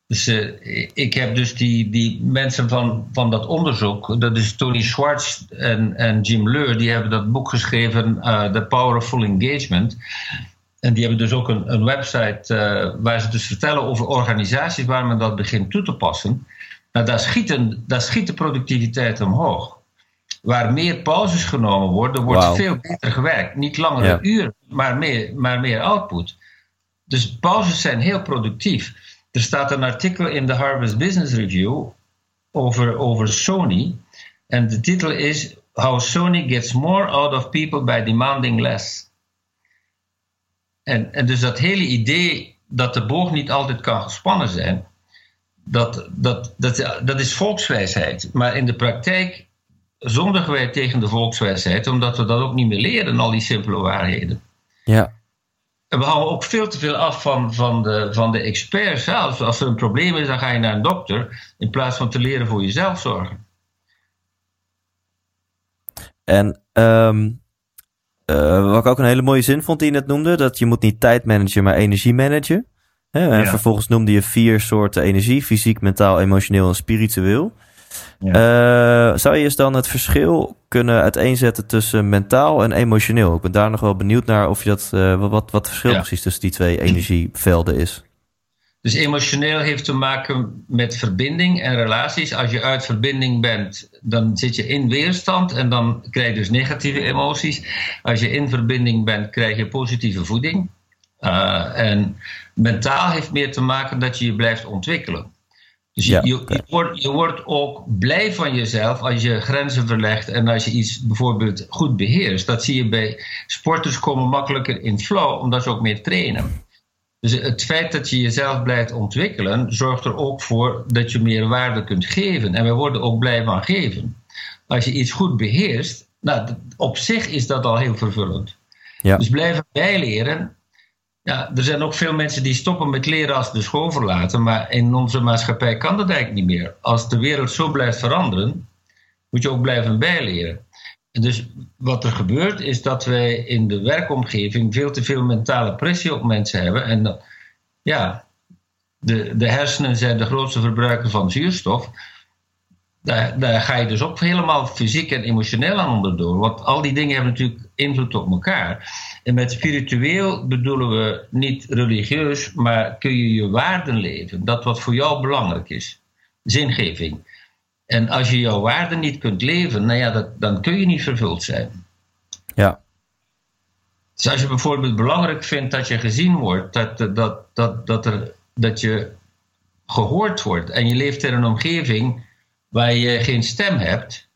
Dus uh, ik heb dus die, die mensen van, van dat onderzoek, dat is Tony Schwartz en, en Jim Leur, die hebben dat boek geschreven, uh, The Powerful Engagement. En die hebben dus ook een, een website uh, waar ze dus vertellen over organisaties waar men dat begint toe te passen. Nou, daar, schieten, daar schiet de productiviteit omhoog. Waar meer pauzes genomen worden, wordt wow. veel beter gewerkt. Niet langere ja. uren, maar meer, maar meer output. Dus pauzes zijn heel productief. Er staat een artikel in de Harvard Business Review over, over Sony. En de titel is How Sony Gets More Out of People by Demanding Less. En, en dus dat hele idee dat de boog niet altijd kan gespannen zijn, dat, dat, dat, dat is volkswijsheid. Maar in de praktijk zondigen wij tegen de volkswijsheid, omdat we dat ook niet meer leren, al die simpele waarheden. Ja. En we houden ook veel te veel af van, van, de, van de experts. Als, als er een probleem is, dan ga je naar een dokter, in plaats van te leren voor jezelf zorgen. En um, uh, wat ik ook een hele mooie zin vond die je net noemde, dat je moet niet tijd managen, maar energie managen. Hè? En ja. vervolgens noemde je vier soorten energie: fysiek, mentaal, emotioneel en spiritueel. Ja. Uh, zou je eens dan het verschil kunnen uiteenzetten tussen mentaal en emotioneel? Ik ben daar nog wel benieuwd naar of je dat, uh, wat, wat het verschil ja. precies tussen die twee energievelden is. Dus emotioneel heeft te maken met verbinding en relaties. Als je uit verbinding bent, dan zit je in weerstand en dan krijg je dus negatieve emoties. Als je in verbinding bent, krijg je positieve voeding. Uh, en mentaal heeft meer te maken dat je je blijft ontwikkelen. Dus je, ja, je, je, wordt, je wordt ook blij van jezelf als je grenzen verlegt en als je iets bijvoorbeeld goed beheerst. Dat zie je bij sporters komen makkelijker in flow omdat ze ook meer trainen. Dus het feit dat je jezelf blijft ontwikkelen, zorgt er ook voor dat je meer waarde kunt geven. En we worden ook blij van geven. Als je iets goed beheerst, nou, op zich is dat al heel vervullend. Ja. Dus blijven bijleren. Ja, er zijn ook veel mensen die stoppen met leren als ze de school verlaten, maar in onze maatschappij kan dat eigenlijk niet meer. Als de wereld zo blijft veranderen, moet je ook blijven bijleren. Dus wat er gebeurt is dat wij in de werkomgeving veel te veel mentale pressie op mensen hebben. En dan, ja, de, de hersenen zijn de grootste verbruiker van zuurstof. Daar, daar ga je dus ook helemaal fysiek en emotioneel aan onderdoor. Want al die dingen hebben natuurlijk invloed op elkaar. En met spiritueel bedoelen we niet religieus, maar kun je je waarden leven. Dat wat voor jou belangrijk is. Zingeving. En als je jouw waarde niet kunt leven, nou ja, dat, dan kun je niet vervuld zijn. Ja. Dus als je bijvoorbeeld belangrijk vindt dat je gezien wordt, dat, dat, dat, dat, er, dat je gehoord wordt en je leeft in een omgeving waar je geen stem hebt,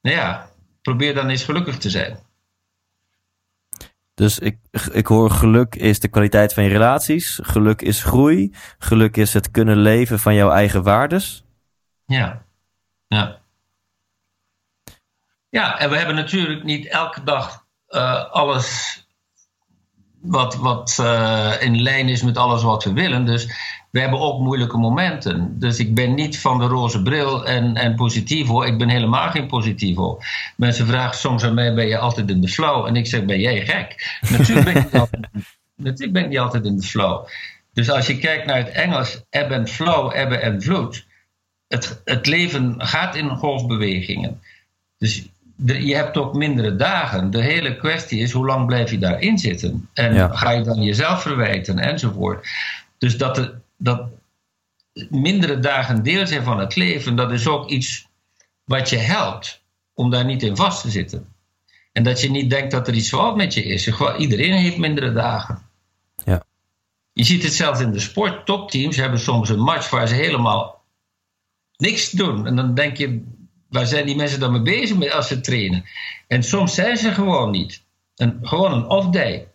nou ja, probeer dan eens gelukkig te zijn. Dus ik, ik hoor geluk is de kwaliteit van je relaties, geluk is groei, geluk is het kunnen leven van jouw eigen waardes. Ja, ja. Ja, en we hebben natuurlijk niet elke dag uh, alles wat, wat uh, in lijn is met alles wat we willen. Dus we hebben ook moeilijke momenten. Dus ik ben niet van de roze bril en, en positivo. Ik ben helemaal geen positivo. Mensen vragen soms aan mij: ben je altijd in de flow? En ik zeg: ben jij gek? Natuurlijk ben ik niet altijd, [LAUGHS] natuurlijk ben ik niet altijd in de flow. Dus als je kijkt naar het Engels, ebb en flow, ebben en vloed. Het, het leven gaat in golfbewegingen. Dus je hebt ook mindere dagen. De hele kwestie is hoe lang blijf je daarin zitten? En ga je dan jezelf verwijten enzovoort. Dus dat, de, dat mindere dagen deel zijn van het leven, dat is ook iets wat je helpt om daar niet in vast te zitten. En dat je niet denkt dat er iets fout met je is. Iedereen heeft mindere dagen. Ja. Je ziet het zelfs in de sport. Topteams hebben soms een match waar ze helemaal niks doen. En dan denk je, waar zijn die mensen dan mee bezig als ze trainen? En soms zijn ze gewoon niet. Een, gewoon een off-day.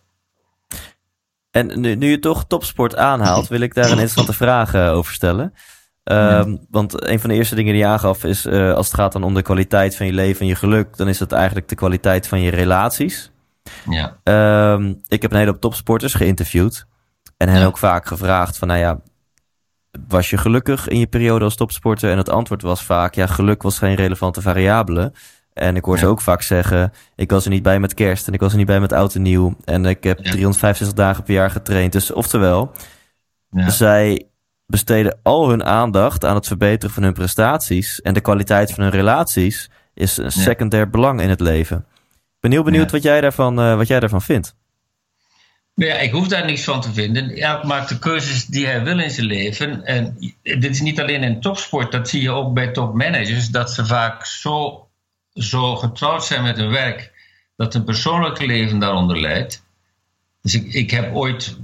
En nu, nu je toch topsport aanhaalt, wil ik daar een interessante vraag uh, over stellen. Um, Want een van de eerste dingen die je aangaf is, uh, als het gaat dan om de kwaliteit van je leven en je geluk, dan is het eigenlijk de kwaliteit van je relaties. Ja. Um, ik heb een hele hoop topsporters geïnterviewd en hen ook vaak gevraagd van, nou ja, was je gelukkig in je periode als topsporter? En het antwoord was vaak, ja, geluk was geen relevante variabele. En ik hoor ze ook vaak zeggen, ik was er niet bij met kerst en ik was er niet bij met oud en nieuw. En ik heb 365 dagen per jaar getraind. Dus oftewel, ja. zij besteden al hun aandacht aan het verbeteren van hun prestaties. En de kwaliteit van hun relaties is een secundair belang in het leven. Ik ben heel benieuwd wat, jij daarvan, uh, wat jij daarvan vindt. Ja, ik hoef daar niks van te vinden. Elk maakt de keuzes die hij wil in zijn leven. En dit is niet alleen in topsport, dat zie je ook bij topmanagers, dat ze vaak zo, zo getrouwd zijn met hun werk, dat hun persoonlijke leven daaronder leidt. Dus ik, ik heb ooit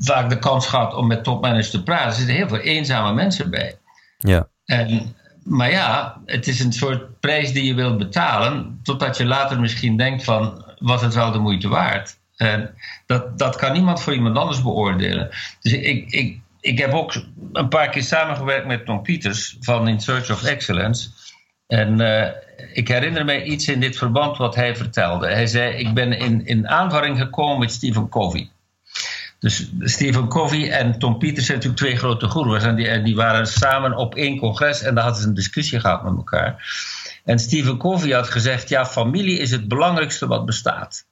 vaak de kans gehad om met topmanagers te praten. Er zitten heel veel eenzame mensen bij. Ja. En, maar ja, het is een soort prijs die je wilt betalen, totdat je later misschien denkt van, was het wel de moeite waard? En dat, dat kan niemand voor iemand anders beoordelen. Dus ik, ik, ik heb ook een paar keer samengewerkt met Tom Pieters van In Search of Excellence. En uh, ik herinner mij iets in dit verband wat hij vertelde. Hij zei: Ik ben in, in aanvaring gekomen met Stephen Covey. Dus Stephen Covey en Tom Pieters zijn natuurlijk twee grote goeroes. En die, die waren samen op één congres en daar hadden ze een discussie gehad met elkaar. En Stephen Covey had gezegd: Ja, familie is het belangrijkste wat bestaat.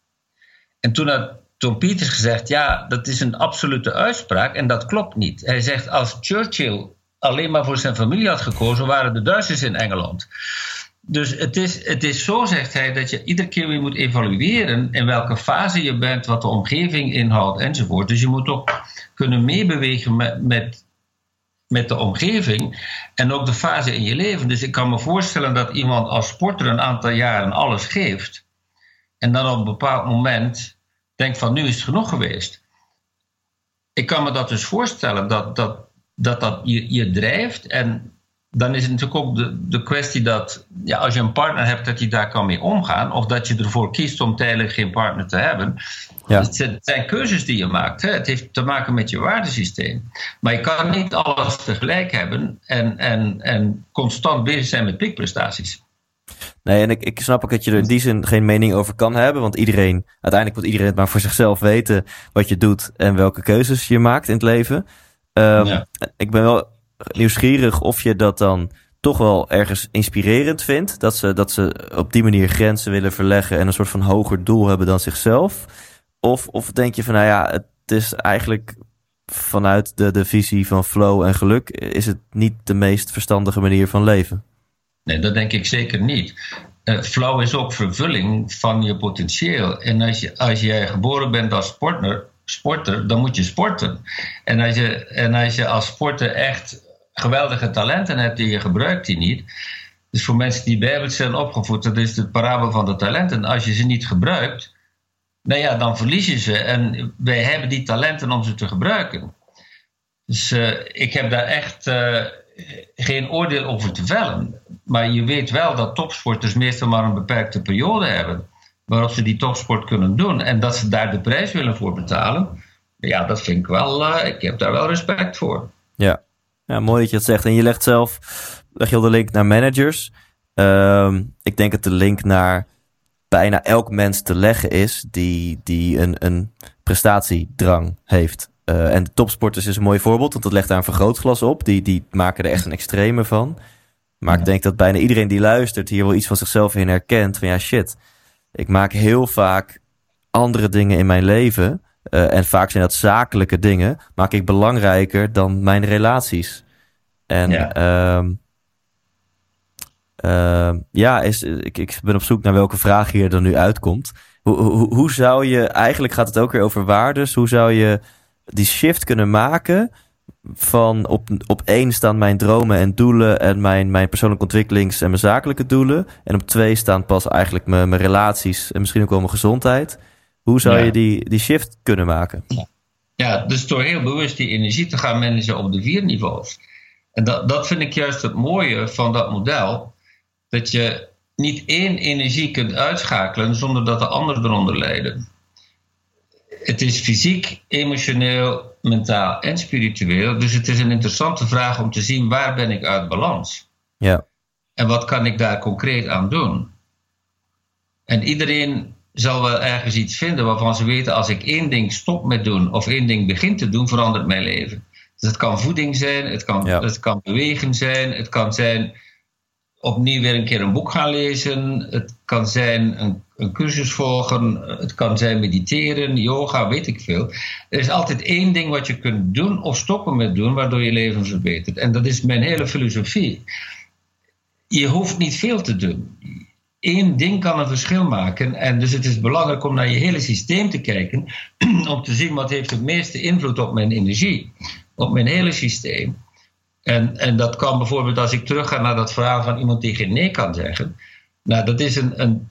En toen had Tom Peters gezegd: ja, dat is een absolute uitspraak en dat klopt niet. Hij zegt: als Churchill alleen maar voor zijn familie had gekozen, waren de Duitsers in Engeland. Dus het is, het is zo, zegt hij, dat je iedere keer weer moet evalueren in welke fase je bent, wat de omgeving inhoudt enzovoort. Dus je moet ook kunnen meebewegen met, met, met de omgeving en ook de fase in je leven. Dus ik kan me voorstellen dat iemand als sporter een aantal jaren alles geeft en dan op een bepaald moment denkt van nu is het genoeg geweest. Ik kan me dat dus voorstellen dat dat, dat, dat je, je drijft. En dan is het natuurlijk ook de, de kwestie dat ja, als je een partner hebt, dat je daar kan mee omgaan. Of dat je ervoor kiest om tijdelijk geen partner te hebben. Ja. Het zijn keuzes die je maakt. Hè. Het heeft te maken met je waardesysteem. Maar je kan niet alles tegelijk hebben en, en, en constant bezig zijn met piekprestaties. Nee, en ik, ik snap ook dat je er in die zin geen mening over kan hebben. Want iedereen, uiteindelijk moet iedereen het maar voor zichzelf weten wat je doet en welke keuzes je maakt in het leven. Um, Ik ben wel nieuwsgierig of je dat dan toch wel ergens inspirerend vindt. Dat ze, dat ze op die manier grenzen willen verleggen en een soort van hoger doel hebben dan zichzelf. Of, of denk je van, nou ja, het is eigenlijk vanuit de, de visie van flow en geluk, is het niet de meest verstandige manier van leven? Nee, dat denk ik zeker niet. Uh, flow is ook vervulling van je potentieel. En als, je, als jij geboren bent als sporter, sporter, dan moet je sporten. En als je, en als je als sporter echt geweldige talenten hebt en je gebruikt die niet. Dus voor mensen die bijbels zijn opgevoed, dat is het parabel van de talenten. Als je ze niet gebruikt, nou ja, dan verlies je ze. En wij hebben die talenten om ze te gebruiken. Dus ik heb daar echt geen oordeel over te vellen. Maar je weet wel dat topsporters meestal maar een beperkte periode hebben waarop ze die topsport kunnen doen. En dat ze daar de prijs willen voor betalen. Ja, dat vind ik wel, uh, ik heb daar wel respect voor. Ja. ja, mooi dat je het zegt. En je legt zelf, leg je al de link naar managers. Uh, ik denk dat de link naar bijna elk mens te leggen is die, die een, een prestatiedrang heeft. Uh, en de topsporters is een mooi voorbeeld, want dat legt daar een vergrootglas op. Die, die maken er echt een extreme van. Maar ik denk dat bijna iedereen die luistert hier wel iets van zichzelf in herkent. Van ja, shit, ik maak heel vaak andere dingen in mijn leven. Uh, en vaak zijn dat zakelijke dingen. Maak ik belangrijker dan mijn relaties. En ja, uh, uh, ja is, ik, ik ben op zoek naar welke vraag hier dan nu uitkomt. Hoe, hoe, hoe zou je, eigenlijk gaat het ook weer over waardes. Hoe zou je die shift kunnen maken van op, op één staan mijn dromen en doelen en mijn, mijn persoonlijke ontwikkelings- en mijn zakelijke doelen. En op twee staan pas eigenlijk mijn, mijn relaties en misschien ook wel mijn gezondheid. Hoe zou je die, die shift kunnen maken? Ja. dus door heel bewust die energie te gaan managen op de vier niveaus. En dat, dat vind ik juist het mooie van dat model. Dat je niet één energie kunt uitschakelen zonder dat de anderen eronder lijden. Het is fysiek, emotioneel, mentaal en spiritueel. Dus het is een interessante vraag om te zien waar ben ik uit balans. Ja. En wat kan ik daar concreet aan doen? En iedereen zal wel ergens iets vinden waarvan ze weten: als ik één ding stop met doen of één ding begin te doen, verandert mijn leven. Dus het kan voeding zijn, het kan, het kan bewegen zijn, het kan zijn opnieuw weer een keer een boek gaan lezen, het kan zijn een, een cursus volgen, het kan zijn mediteren, yoga, weet ik veel. Er is altijd één ding wat je kunt doen of stoppen met doen, waardoor je leven verbetert. En dat is mijn hele filosofie. Je hoeft niet veel te doen één ding kan een verschil maken. En dus het is belangrijk om naar je hele systeem te kijken. [CLEARS THROAT] om te zien wat heeft het meeste invloed op mijn energie. Op mijn hele systeem. En, en dat kan bijvoorbeeld als ik terugga naar dat verhaal van iemand die geen nee kan zeggen. Nou, dat is een, een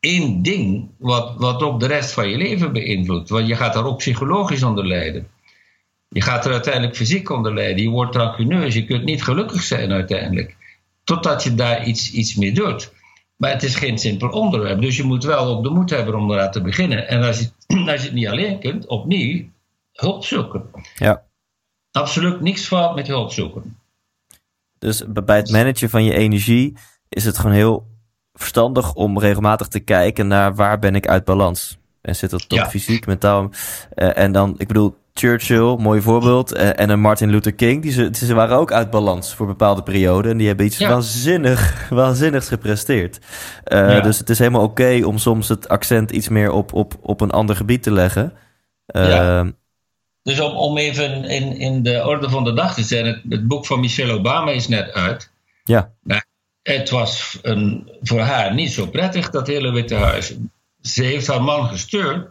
één ding wat, wat ook de rest van je leven beïnvloedt. Want je gaat daar ook psychologisch onder lijden. Je gaat er uiteindelijk fysiek onder lijden. Je wordt rancuneus. Je kunt niet gelukkig zijn uiteindelijk. Totdat je daar iets, iets mee doet. Maar het is geen simpel onderwerp. Dus je moet wel ook de moed hebben om eraan te beginnen. En als je, [CLEARS THROAT] als je het niet alleen kunt, opnieuw hulp zoeken. Ja. Absoluut niks fout met hulp zoeken. Dus bij het managen van je energie is het gewoon heel verstandig om regelmatig te kijken naar waar ben ik uit balans. En zit dat ja. fysiek, mentaal. Uh, en dan, ik bedoel, Churchill, mooi voorbeeld. Uh, en een Martin Luther King, die ze, ze waren ook uit balans voor bepaalde perioden. En die hebben iets waanzinnig, [LAUGHS] waanzinnigs gepresteerd. Uh, ja. Dus het is helemaal oké okay om soms het accent iets meer op, op, op een ander gebied te leggen. Dus om, om even in, in de orde van de dag te zijn, het, het boek van Michelle Obama is net uit. Ja. Nou, het was een, voor haar niet zo prettig, dat hele Witte Huis. Ze heeft haar man gesteund,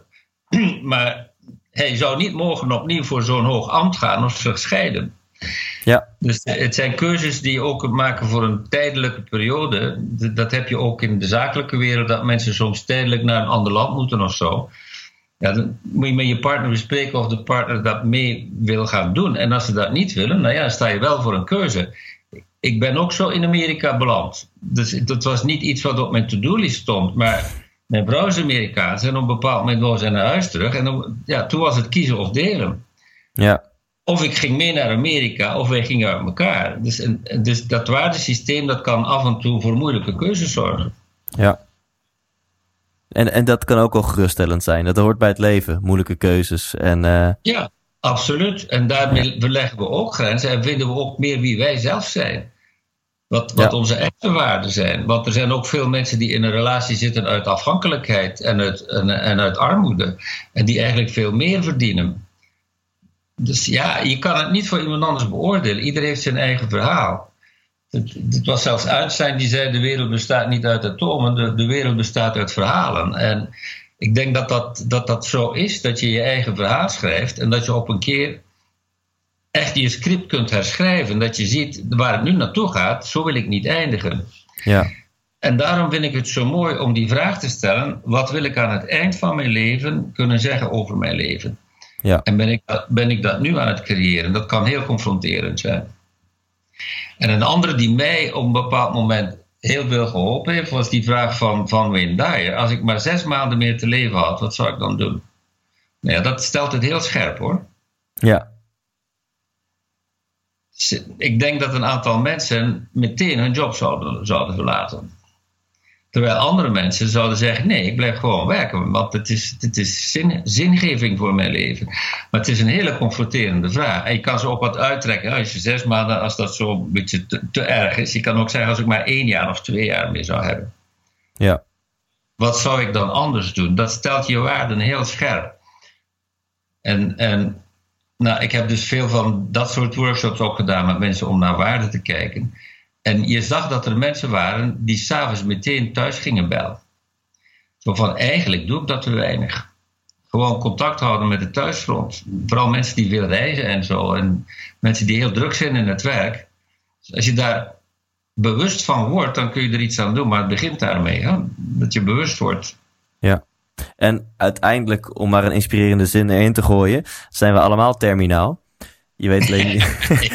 [CLEARS THROAT] maar hij zou niet mogen opnieuw voor zo'n hoog ambt gaan of zich scheiden. Ja. Dus het zijn keuzes die je ook maken voor een tijdelijke periode. Dat heb je ook in de zakelijke wereld, dat mensen soms tijdelijk naar een ander land moeten of zo. Ja, dan moet je met je partner bespreken of de partner dat mee wil gaan doen. En als ze dat niet willen, nou ja, sta je wel voor een keuze. Ik ben ook zo in Amerika beland. Dus dat was niet iets wat op mijn to-do-list stond. Maar mijn vrouw is Amerikaans en op een bepaald moment wou ze naar huis terug. En dan, ja, toen was het kiezen of delen. Ja. Of ik ging mee naar Amerika, of wij gingen uit elkaar. Dus, en, dus dat waardesysteem dat kan af en toe voor moeilijke keuzes zorgen. Ja. En, en dat kan ook wel geruststellend zijn. Dat hoort bij het leven, moeilijke keuzes. En, uh... Ja, absoluut. En daarmee verleggen we ook grenzen en vinden we ook meer wie wij zelf zijn. Wat, wat onze echte waarden zijn. Want er zijn ook veel mensen die in een relatie zitten uit afhankelijkheid en uit, en, en uit armoede. En die eigenlijk veel meer verdienen. Dus ja, je kan het niet voor iemand anders beoordelen. Iedereen heeft zijn eigen verhaal. Het, het, was zelfs Einstein die zei: de wereld bestaat niet uit atomen, de, de wereld bestaat uit verhalen. En ik denk dat dat, dat dat zo is, dat je je eigen verhaal schrijft en dat je op een keer echt je script kunt herschrijven. Dat je ziet waar het nu naartoe gaat, zo wil ik niet eindigen. Ja. En daarom vind ik het zo mooi om die vraag te stellen: wat wil ik aan het eind van mijn leven kunnen zeggen over mijn leven? Ja. En ben ik, ben ik dat nu aan het creëren? Dat kan heel confronterend zijn. En een andere die mij op een bepaald moment heel veel geholpen heeft, was die vraag van, van Wayne Dyer. Als ik maar zes maanden meer te leven had, wat zou ik dan doen? Nou ja, dat stelt het heel scherp hoor. Ja. Ik denk dat een aantal mensen meteen hun job zouden, zouden verlaten. Terwijl andere mensen zouden zeggen: nee, ik blijf gewoon werken, want het is, het is zin, zingeving voor mijn leven. Maar het is een hele confronterende vraag. En je kan ze ook wat uittrekken. Als je zes maanden, als dat zo een beetje te, te, erg is. Je kan ook zeggen: als ik maar één jaar of twee jaar meer zou hebben. Ja. Wat zou ik dan anders doen? Dat stelt je waarden heel scherp. En, en nou, ik heb dus veel van dat soort workshops ook gedaan met mensen om naar waarde te kijken. En je zag dat er mensen waren die s'avonds meteen thuis gingen bellen. Zo van, eigenlijk doe ik dat te weinig. Gewoon contact houden met het thuisfront. Vooral mensen die veel reizen en zo. En mensen die heel druk zijn in het werk. Dus als je daar bewust van wordt, dan kun je er iets aan doen. Maar het begint daarmee, hè? dat je bewust wordt. Ja. En uiteindelijk, om maar een inspirerende zin erin te gooien, zijn we allemaal terminaal. Je weet alleen niet.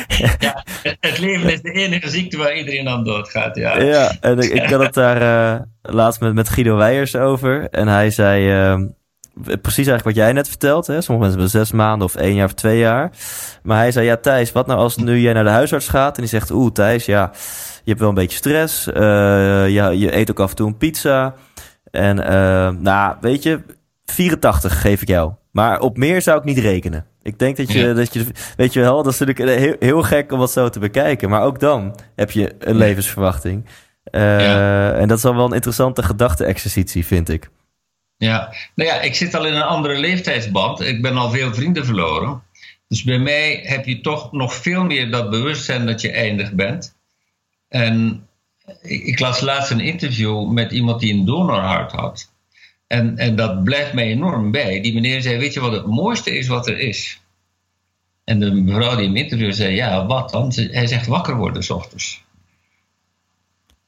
[LAUGHS] ja, het leven is de enige ziekte waar iedereen aan doodgaat. Ja, ja en ik, ik had het daar uh, laatst met, met Guido Weijers over. En hij zei uh, precies eigenlijk wat jij net vertelt. Hè? Sommige mensen hebben zes maanden of één jaar of twee jaar. Maar hij zei, ja Thijs, wat nou als nu jij naar de huisarts gaat en die zegt, oeh Thijs, ja, je hebt wel een beetje stress. Uh, ja, je eet ook af en toe een pizza. En nou, weet je, 84 geef ik jou. Maar op meer zou ik niet rekenen. Ik denk dat je, dat je weet je wel, dat is natuurlijk heel, heel gek om wat zo te bekijken. Maar ook dan heb je een levensverwachting. Uh, En dat is al wel een interessante gedachte-exercitie, vind ik. Ja, nou ja, ik zit al in een andere leeftijdsband. Ik ben al veel vrienden verloren. Dus bij mij heb je toch nog veel meer dat bewustzijn dat je eindig bent. En ik, ik las laatst een interview met iemand die een donorhart had. En, en dat blijft mij enorm bij. Die meneer zei: Weet je wat het mooiste is wat er is? En de mevrouw die hem interviewde zei: Ja, wat dan? Hij zegt: Wakker worden s ochtends.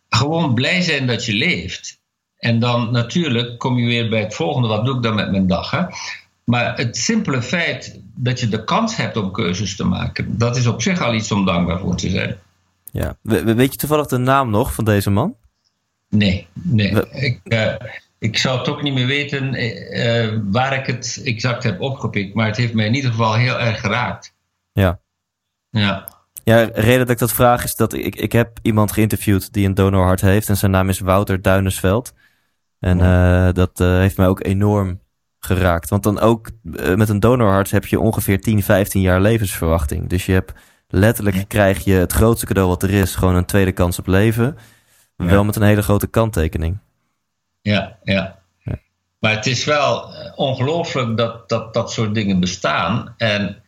Gewoon blij zijn dat je leeft. En dan natuurlijk kom je weer bij het volgende: wat doe ik dan met mijn dag? Hè? Maar het simpele feit dat je de kans hebt om keuzes te maken, dat is op zich al iets om dankbaar voor te zijn. Ja, weet je toevallig de naam nog van deze man? Nee, nee. Ik, uh, ik zou het ook niet meer weten uh, waar ik het exact heb opgepikt, maar het heeft mij in ieder geval heel erg geraakt. Ja. Ja. Ja, de reden dat ik dat vraag is dat ik, ik heb iemand geïnterviewd die een donorhart heeft en zijn naam is Wouter Duinesveld. En uh, dat uh, heeft mij ook enorm geraakt. Want dan ook met een donorhart heb je ongeveer 10, 15 jaar levensverwachting. Dus je hebt letterlijk krijg je het grootste cadeau wat er is, gewoon een tweede kans op leven. Wel met een hele grote kanttekening ja, ja. Maar het is wel eh, ongelooflijk dat, dat dat soort dingen bestaan. En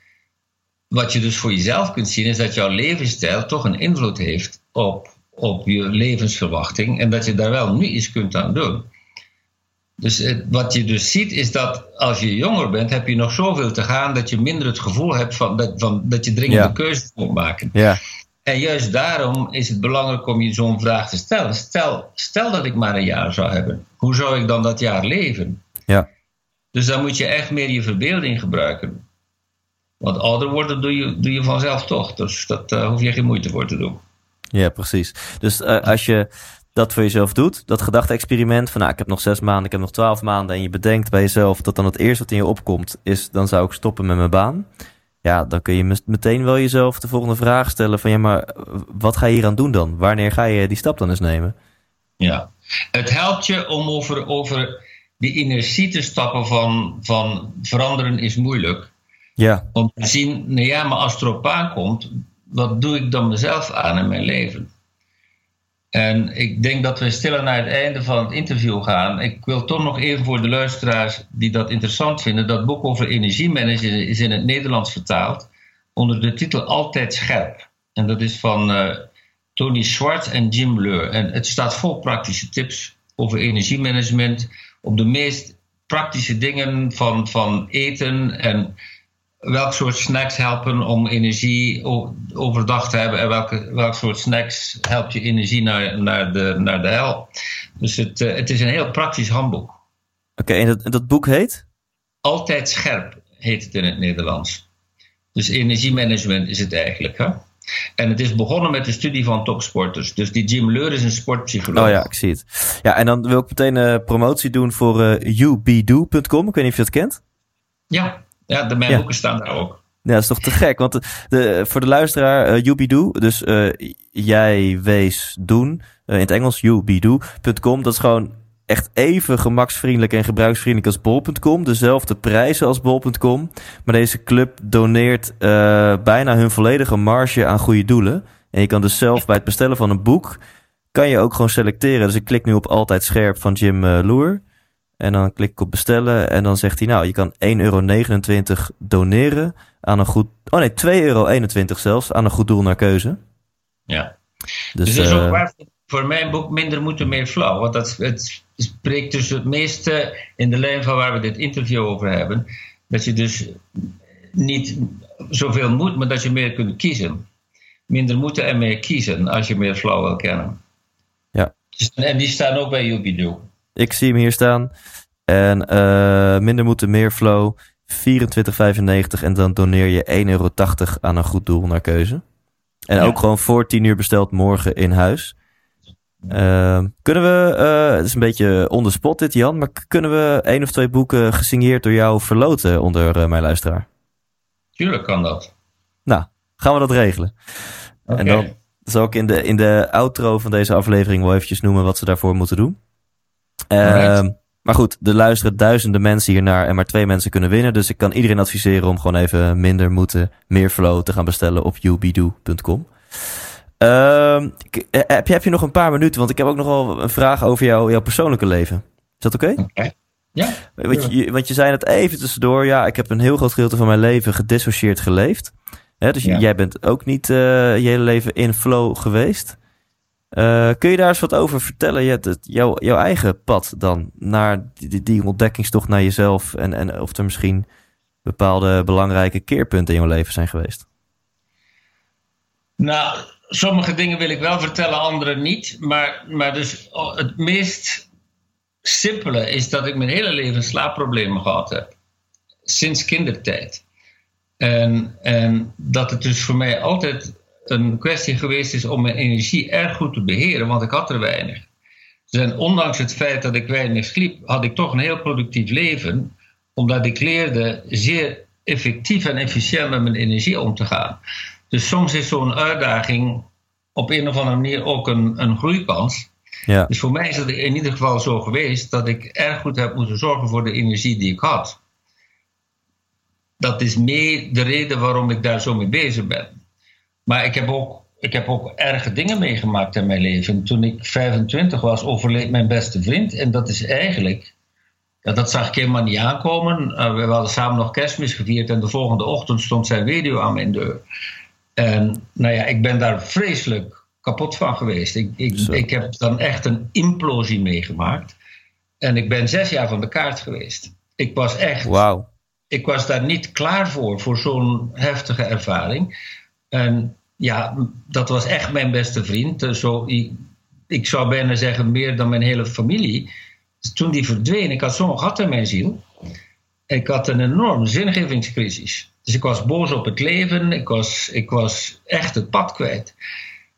wat je dus voor jezelf kunt zien, is dat jouw levensstijl toch een invloed heeft op, op je levensverwachting. En dat je daar wel nu iets kunt aan doen. Dus wat je dus ziet, is dat als je jonger bent, heb je nog zoveel te gaan dat je minder het gevoel hebt van dat, van, dat je dringende keuzes moet maken. Ja. En juist daarom is het belangrijk om je zo'n vraag te stellen. Stel, stel dat ik maar een jaar zou hebben. Hoe zou ik dan dat jaar leven? Ja. Dus dan moet je echt meer je verbeelding gebruiken. Want ouder worden doe je, doe je vanzelf toch. Dus dat uh, hoef je geen moeite voor te doen. Ja, precies. Dus uh, als je dat voor jezelf doet, dat gedachte-experiment van nou, ik heb nog zes maanden, ik heb nog twaalf maanden en je bedenkt bij jezelf dat dan het eerste wat in je opkomt is, dan zou ik stoppen met mijn baan ja, dan kun je meteen wel jezelf de volgende vraag stellen van ja, maar wat ga je hier aan doen dan? Wanneer ga je die stap dan eens nemen? Ja, het helpt je om over, over die inertie te stappen van, van veranderen is moeilijk. Ja. Om te zien, nou ja, maar als het erop aankomt, wat doe ik dan mezelf aan in mijn leven? En ik denk dat we stillen naar het einde van het interview gaan. Ik wil toch nog even voor de luisteraars die dat interessant vinden. Dat boek over energiemanagen is in het Nederlands vertaald onder de titel Altijd Scherp. En dat is van uh, Tony Schwartz en Jim Leur. En het staat vol praktische tips over energiemanagement. Op de meest praktische dingen van, van eten en welk soort snacks helpen om energie overdag te hebben en welke, welk soort snacks helpt je energie naar, naar, de, naar de hel. Dus het, uh, het is een heel praktisch handboek. Oké, okay, en dat, dat boek heet? Altijd scherp. heet het in het Nederlands. Dus energiemanagement is het eigenlijk. Hè? En het is begonnen met de studie van topsporters. Dus die Jim Leur is een sportpsycholoog. Oh ja, ik zie het. Ja, en dan wil ik meteen uh, promotie doen voor uh, eh, youbedo.com. Ik weet niet of je dat kent. Ja, ja de mijn boeken staan daar ook. Ja, dat is toch te gek. Want de, voor de luisteraar, uh, youbedo, dus uh, jij wees doen, in het Engels, youbedo.com. Dat is gewoon echt even gemaksvriendelijk en gebruiksvriendelijk als bol.com. Dezelfde prijzen als bol.com. Maar deze club doneert uh, bijna hun volledige marge aan goede doelen. En je kan dus zelf bij het bestellen van een boek... kan je ook gewoon selecteren. Dus ik klik nu op Altijd Scherp van Jim Loer. En dan klik ik op bestellen. En dan zegt hij, nou, je kan 1,29 euro doneren aan een goed... Oh nee, 2,21 euro zelfs aan een goed doel naar keuze. Ja. Dus, dus is ook uh, voor mijn boek Minder Moeten, Meer Flauw. Want dat, het spreekt dus het meeste in de lijn van waar we dit interview over hebben. Dat je dus niet zoveel moet, maar dat je meer kunt kiezen. Minder moeten en meer kiezen als je meer flow wil kennen. Ja. Dus, en die staan ook bij Yubido. Ik zie hem hier staan. En uh, minder moeten, meer flow. 24,95 en dan doneer je 1,80 euro aan een goed doel naar keuze. En ook gewoon voor 10 uur besteld morgen in huis. Uh, kunnen we, uh, het is een beetje on the spot dit Jan, maar kunnen we één of twee boeken gesigneerd door jou verloten onder mijn luisteraar? Tuurlijk kan dat. Nou, gaan we dat regelen. Okay. En dan zal ik in de, in de outro van deze aflevering wel eventjes noemen wat ze daarvoor moeten doen. Uh, maar goed, er luisteren duizenden mensen hiernaar en maar twee mensen kunnen winnen. Dus ik kan iedereen adviseren om gewoon even minder moeten, meer flow te gaan bestellen op youbido.com. Uh, heb, je, heb je nog een paar minuten? Want ik heb ook nog wel een vraag over jou, jouw persoonlijke leven. Is dat oké? Okay? Ja. Want je, want je zei het even tussendoor. Ja, ik heb een heel groot gedeelte van mijn leven gedissocieerd geleefd. dus jij bent ook niet uh, je hele leven in flow geweest. Uh, kun je daar eens wat over vertellen? Je, het, jouw, jouw eigen pad dan naar die, die ontdekkingstocht naar jezelf. En, en of er misschien bepaalde belangrijke keerpunten in jouw leven zijn geweest. Nou, sommige dingen wil ik wel vertellen, andere niet. Maar, maar dus oh, het meest simpele is dat ik mijn hele leven slaapproblemen gehad heb. Sinds kindertijd. En, en dat het dus voor mij altijd een kwestie geweest is om mijn energie erg goed te beheren, want ik had er weinig. Dus ondanks het feit dat ik weinig sliep, had ik toch een heel productief leven, omdat ik leerde zeer effectief en efficiënt met mijn energie om te gaan. Dus soms is zo'n uitdaging op een of andere manier ook een, een groeikans. Ja. Dus voor mij is het in ieder geval zo geweest dat ik erg goed heb moeten zorgen voor de energie die ik had. Dat is mee de reden waarom ik daar zo mee bezig ben. Maar ik heb ook, ik heb ook erge dingen meegemaakt in mijn leven. Toen ik 25 was, overleed mijn beste vriend. En dat is eigenlijk ja, dat zag ik helemaal niet aankomen. Uh, we hadden samen nog kerstmis gevierd en de volgende ochtend stond zijn weduwe aan mijn deur. En nou ja, ik ben daar vreselijk kapot van geweest. Ik, ik, ik heb dan echt een implosie meegemaakt. En ik ben zes jaar van de kaart geweest. Ik was echt. Wow. Ik was daar niet klaar voor, voor zo'n heftige ervaring. En ja, dat was echt mijn beste vriend. Zo, ik, ik zou bijna zeggen meer dan mijn hele familie. Toen die verdween, ik had zo'n gat in mijn ziel. Ik had een enorme zingevingscrisis. Dus ik was boos op het leven, ik was, ik was echt het pad kwijt.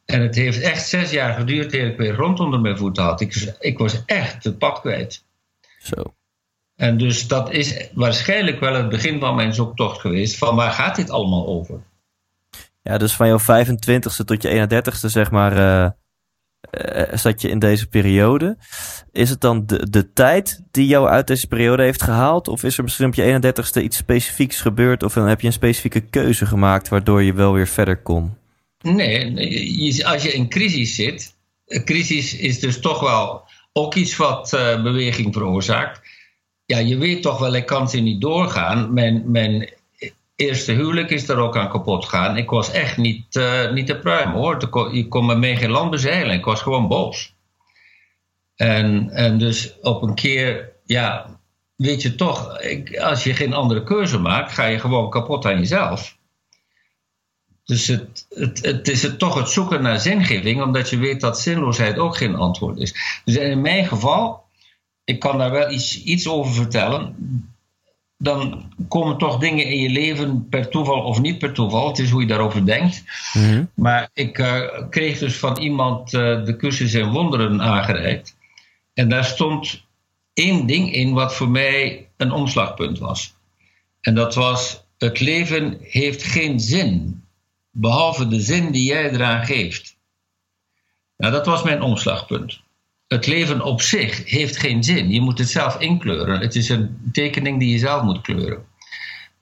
En het heeft echt zes jaar geduurd eer ik weer rond onder mijn voeten had. Ik, ik was echt het pad kwijt. Zo. En dus dat is waarschijnlijk wel het begin van mijn zoektocht geweest. Van waar gaat dit allemaal over? Ja, dus van jouw 25ste tot je 31ste, zeg maar, uh, uh, zat je in deze periode. Is het dan de, de tijd die jou uit deze periode heeft gehaald? Of is er misschien op je 31ste iets specifieks gebeurd? Of heb je een specifieke keuze gemaakt waardoor je wel weer verder kon? Nee, als je in crisis zit, crisis is dus toch wel ook iets wat uh, beweging veroorzaakt. Ja, je weet toch wel, ik kan ze niet doorgaan. Mijn, mijn eerste huwelijk is er ook aan kapot gegaan. Ik was echt niet, uh, niet te pruim hoor. Je kon me mee geen land bezeilen. Ik was gewoon boos. En, en dus op een keer, ja, weet je toch, ik, als je geen andere keuze maakt, ga je gewoon kapot aan jezelf. Dus het, het, het is het toch het zoeken naar zingeving, omdat je weet dat zinloosheid ook geen antwoord is. Dus in mijn geval, ik kan daar wel iets, iets over vertellen dan komen toch dingen in je leven per toeval of niet per toeval. Het is hoe je daarover denkt. Mhm. Maar ik uh, kreeg dus van iemand uh, de cursus in wonderen aangereikt. En daar stond één ding in wat voor mij een omslagpunt was. En dat was: het leven heeft geen zin, behalve de zin die jij eraan geeft. Nou, dat was mijn omslagpunt het leven op zich heeft geen zin. Je moet het zelf inkleuren. Het is een tekening die je zelf moet kleuren.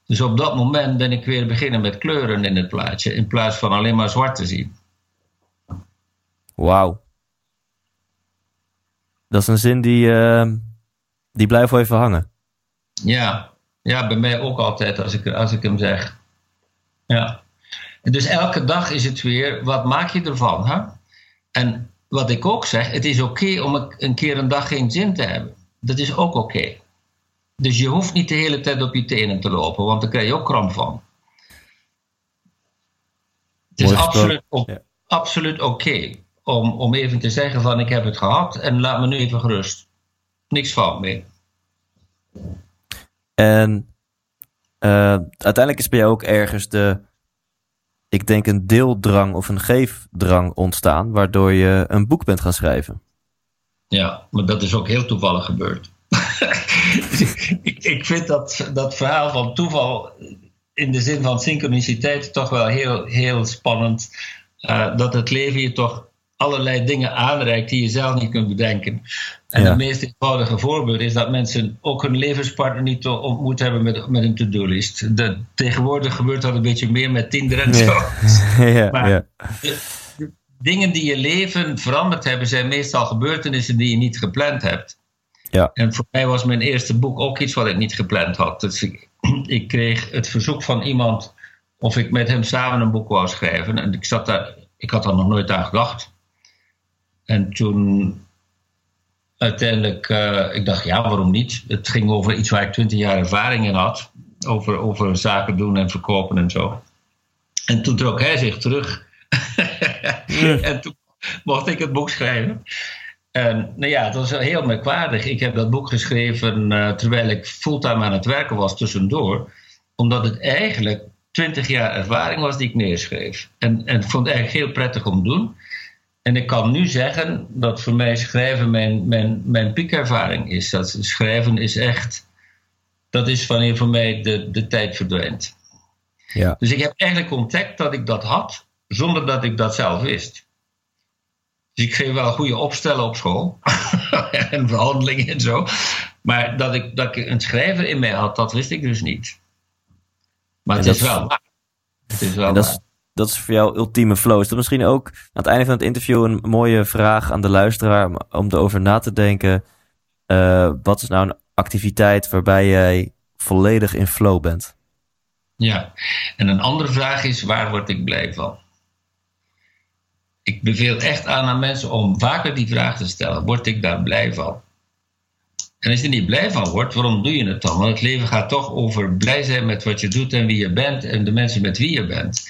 Dus op dat moment ben ik weer beginnen met kleuren in het plaatje, in plaats van alleen maar zwart te zien. Wauw. Dat is een zin die, uh, die blijft wel even hangen. Ja. ja, bij mij ook altijd als ik, als ik hem zeg. Ja. Dus elke dag is het weer, wat maak je ervan? Hè? En wat ik ook zeg, het is oké om een keer een dag geen zin te hebben. Dat is ook oké. Dus je hoeft niet de hele tijd op je tenen te lopen, want daar krijg je ook kramp van. Het is absoluut, absoluut oké om, om even te zeggen van ik heb het gehad en laat me nu even gerust. Niks fout mee. En uh, uiteindelijk is bij jou ook ergens de ik denk, een deeldrang of een geefdrang ontstaan, waardoor je een boek bent gaan schrijven. Ja, maar dat is ook heel toevallig gebeurd. [LAUGHS] ik, ik vind dat, dat verhaal van toeval in de zin van synchroniciteit toch wel heel, heel spannend. Uh, dat het leven je toch allerlei dingen aanreikt die je zelf niet kunt bedenken. En het meest eenvoudige voorbeeld is dat mensen ook hun levenspartner niet ontmoet hebben met, met een to-do-list. Tegenwoordig gebeurt dat een beetje meer met Tinder en zo. [LAUGHS] ja, maar ja. De, dingen die je leven veranderd hebben, zijn meestal gebeurtenissen die je niet gepland hebt. Ja. En voor mij was mijn eerste boek ook iets wat ik niet gepland had. Dus ik, [CLEARS THROAT] ik kreeg het verzoek van iemand of ik met hem samen een boek wou schrijven. En ik, zat daar, ik had daar nog nooit aan gedacht. En toen uiteindelijk, uh, ik dacht, ja, waarom niet? Het ging over iets waar ik twintig jaar ervaring in had. Over, over zaken doen en verkopen en zo. En toen trok hij zich terug. [LAUGHS] en toen mocht ik het boek schrijven. En nou ja, het was heel merkwaardig. Ik heb dat boek geschreven uh, terwijl ik fulltime aan het werken was tussendoor. Omdat het eigenlijk twintig jaar ervaring was die ik neerschreef. En, en ik vond het eigenlijk heel prettig om te doen. En ik kan nu zeggen dat voor mij schrijven mijn, mijn, mijn piekervaring is. Dat schrijven is echt, dat is wanneer voor mij de, de tijd verdwijnt. Ja. Dus ik heb eigenlijk ontdekt dat ik dat had, zonder dat ik dat zelf wist. Dus ik geef wel goede opstellen op school. [LAUGHS] en verhandelingen en zo. Maar dat ik, dat ik een schrijver in mij had, dat wist ik dus niet. Maar het is, wel waar. Het is wel waar dat is voor jou ultieme flow. Is dat misschien ook aan het einde van het interview een mooie vraag aan de luisteraar om erover na te denken? Uh, wat is nou een activiteit waarbij jij volledig in flow bent? Ja, en een andere vraag is: waar word ik blij van? Ik beveel echt aan aan mensen om vaker die vraag te stellen: word ik daar blij van? En als je er niet blij van wordt, waarom doe je het dan? Want het leven gaat toch over blij zijn met wat je doet en wie je bent en de mensen met wie je bent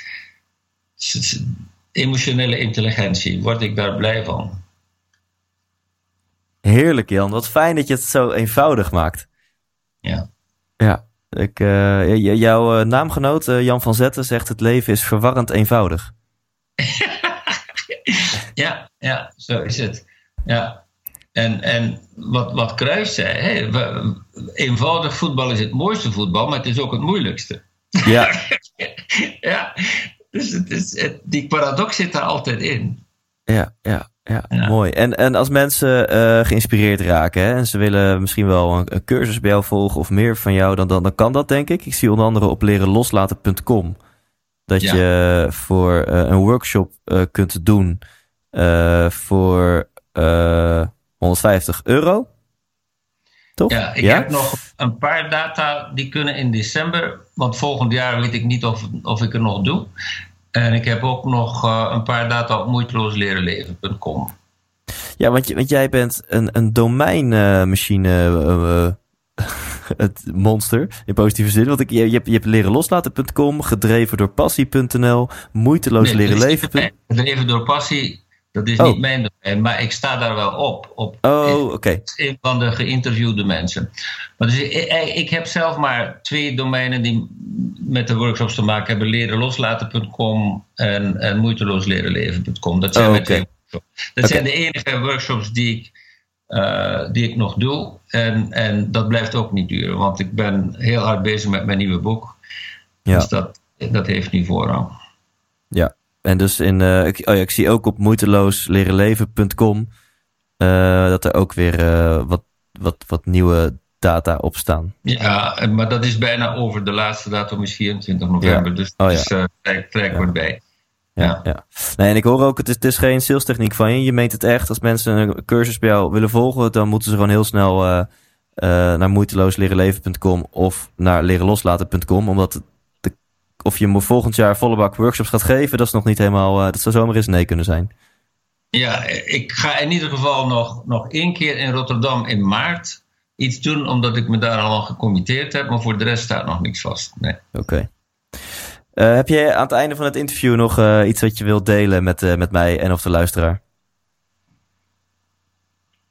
emotionele intelligentie. Word ik daar blij van. Heerlijk Jan, wat fijn dat je het zo eenvoudig maakt. Ja. Ja, ik, uh, jouw uh, naamgenoot uh, Jan van Zetten zegt het leven is verwarrend eenvoudig. [LAUGHS] ja, ja, zo is het. Ja. En, en wat, wat Kruis zei, eenvoudig voetbal is het mooiste voetbal, maar het is ook het moeilijkste. Ja. [LAUGHS] ja, dus het is, die paradox zit daar altijd in. Ja, ja, ja, mooi. En, en als mensen uh, geïnspireerd raken hè, en ze willen misschien wel een, een, cursus bij jou volgen of meer van jou, dan, dan, dan kan dat denk ik. Ik zie onder andere op lerenloslaten.com dat je voor uh, een workshop uh, kunt doen voor 150 euro. Toch? Ja, ik heb nog een paar data die kunnen in december. Want volgend jaar weet ik niet of, of ik er nog doe. En ik heb ook nog uh, een paar data op moeitelooslerenleven.com. Ja, want, want jij bent een, een domeinmachine. Uh, [LAUGHS] het monster in positieve zin. Want ik, je, je, hebt, je hebt leren loslaten.com, gedreven door passie.nl, moeiteloos leren leven. Gedreven door passie Dat is niet oh. mijn domein, maar ik sta daar wel op. op oh, oké. Een van de geïnterviewde mensen. Maar dus ik, ik, heb zelf maar twee domeinen die met de workshops te maken hebben: lerenloslaten.com en, en moeitelooslerenleven.com. Dat zijn, oh, okay. dat zijn de enige workshops die ik, uh, die ik nog doe. En, en dat blijft ook niet duren, want ik ben heel hard bezig met mijn nieuwe boek. Ja. Dus dat, dat heeft niet voorrang. Ja, en dus in, uh, ik, oh ja, ik zie ook op moeitelooslerenleven.com uh, dat er ook weer uh, wat, wat, wat nieuwe data op staan. Ja, maar dat is bijna over. De laatste datum is 24 november, dus dat oh, is uh, trek wordt bij. Ja, ja. Nee, en ik hoor ook, het is, het is geen salestechniek van je. Je meent het echt. Als mensen een cursus bij jou willen volgen, dan moeten ze gewoon heel snel naar moeitelooslerenleven.com of naar lerenloslaten.com. Omdat of je me volgend jaar volle bak workshops gaat geven, dat is nog niet helemaal. Uh, dat zou zomaar eens nee kunnen zijn. Ja, ik ga in ieder geval nog, nog één keer in Rotterdam in maart iets doen, omdat ik me daar al gecommitteerd heb. Maar voor de rest staat nog niks vast. Nee. Oké. Uh, heb je aan het einde van het interview nog uh, iets wat je wilt delen met, uh, met mij en of de luisteraar?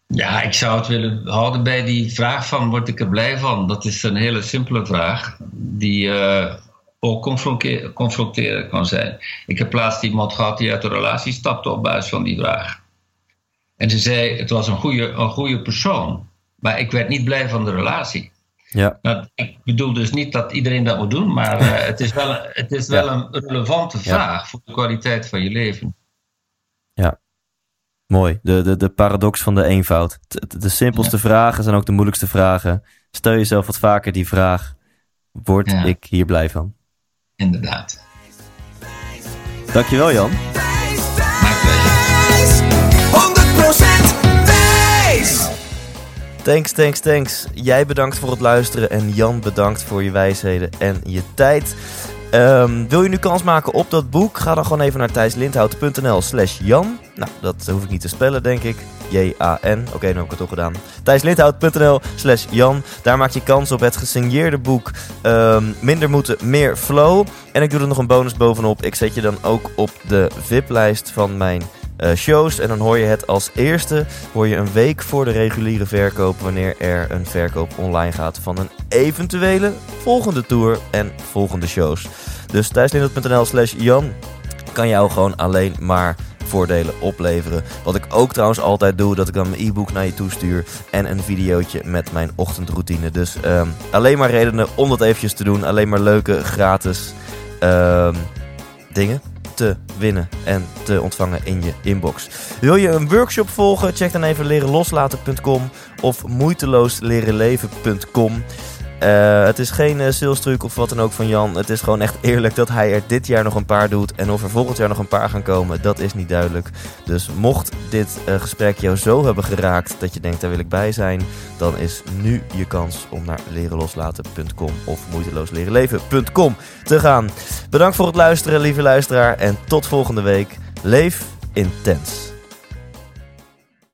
Ja, ik zou het willen houden bij die vraag van word ik er blij van? Dat is een hele simpele vraag die ook confronteren kan zijn. Ik heb laatst iemand gehad die uit de relatie stapte op basis van die vraag. En ze zei, het was een goede, een goede persoon, maar ik werd niet blij van de relatie. Ja. Nou, ik bedoel dus niet dat iedereen dat moet doen, maar uh, [LAUGHS] het is wel, het is wel een relevante vraag voor de kwaliteit van je leven. Ja, mooi. De, de, de paradox van de eenvoud. De, de simpelste vragen zijn ook de moeilijkste vragen. Stel jezelf wat vaker die vraag: word ik hier blij van? Inderdaad. Dankjewel Jan. Mijn plezier. 100% wijs! Thanks, thanks, thanks. Jij bedankt voor het luisteren en Jan bedankt voor je wijsheden en je tijd. Um, wil je nu kans maken op dat boek? Ga dan gewoon even naar thijslindhout.nl slash Jan. Nou, dat hoef ik niet te spellen, denk ik. J-A-N. Oké, dan heb ik het toch gedaan. thijslindhout.nl slash Jan. Daar maak je kans op het gesigneerde boek um, Minder Moeten, Meer Flow. En ik doe er nog een bonus bovenop. Ik zet je dan ook op de VIP-lijst van mijn uh, shows. En dan hoor je het als eerste, hoor je een week voor de reguliere verkoop, wanneer er een verkoop online gaat van een eventuele volgende tour en volgende shows. Dus thuisnederland.nl slash Jan kan jou gewoon alleen maar voordelen opleveren. Wat ik ook trouwens altijd doe, dat ik dan mijn e-book naar je toestuur en een videootje met mijn ochtendroutine. Dus um, alleen maar redenen om dat eventjes te doen. Alleen maar leuke, gratis um, dingen te winnen en te ontvangen in je inbox. Wil je een workshop volgen? Check dan even lerenloslaten.com of moeitelooslerenleven.com. Uh, het is geen uh, sales truc of wat dan ook van Jan. Het is gewoon echt eerlijk dat hij er dit jaar nog een paar doet. En of er volgend jaar nog een paar gaan komen, dat is niet duidelijk. Dus mocht dit uh, gesprek jou zo hebben geraakt dat je denkt daar wil ik bij zijn, dan is nu je kans om naar lerenloslaten.com of moeitelooslerenleven.com te gaan. Bedankt voor het luisteren, lieve luisteraar. En tot volgende week. Leef intens.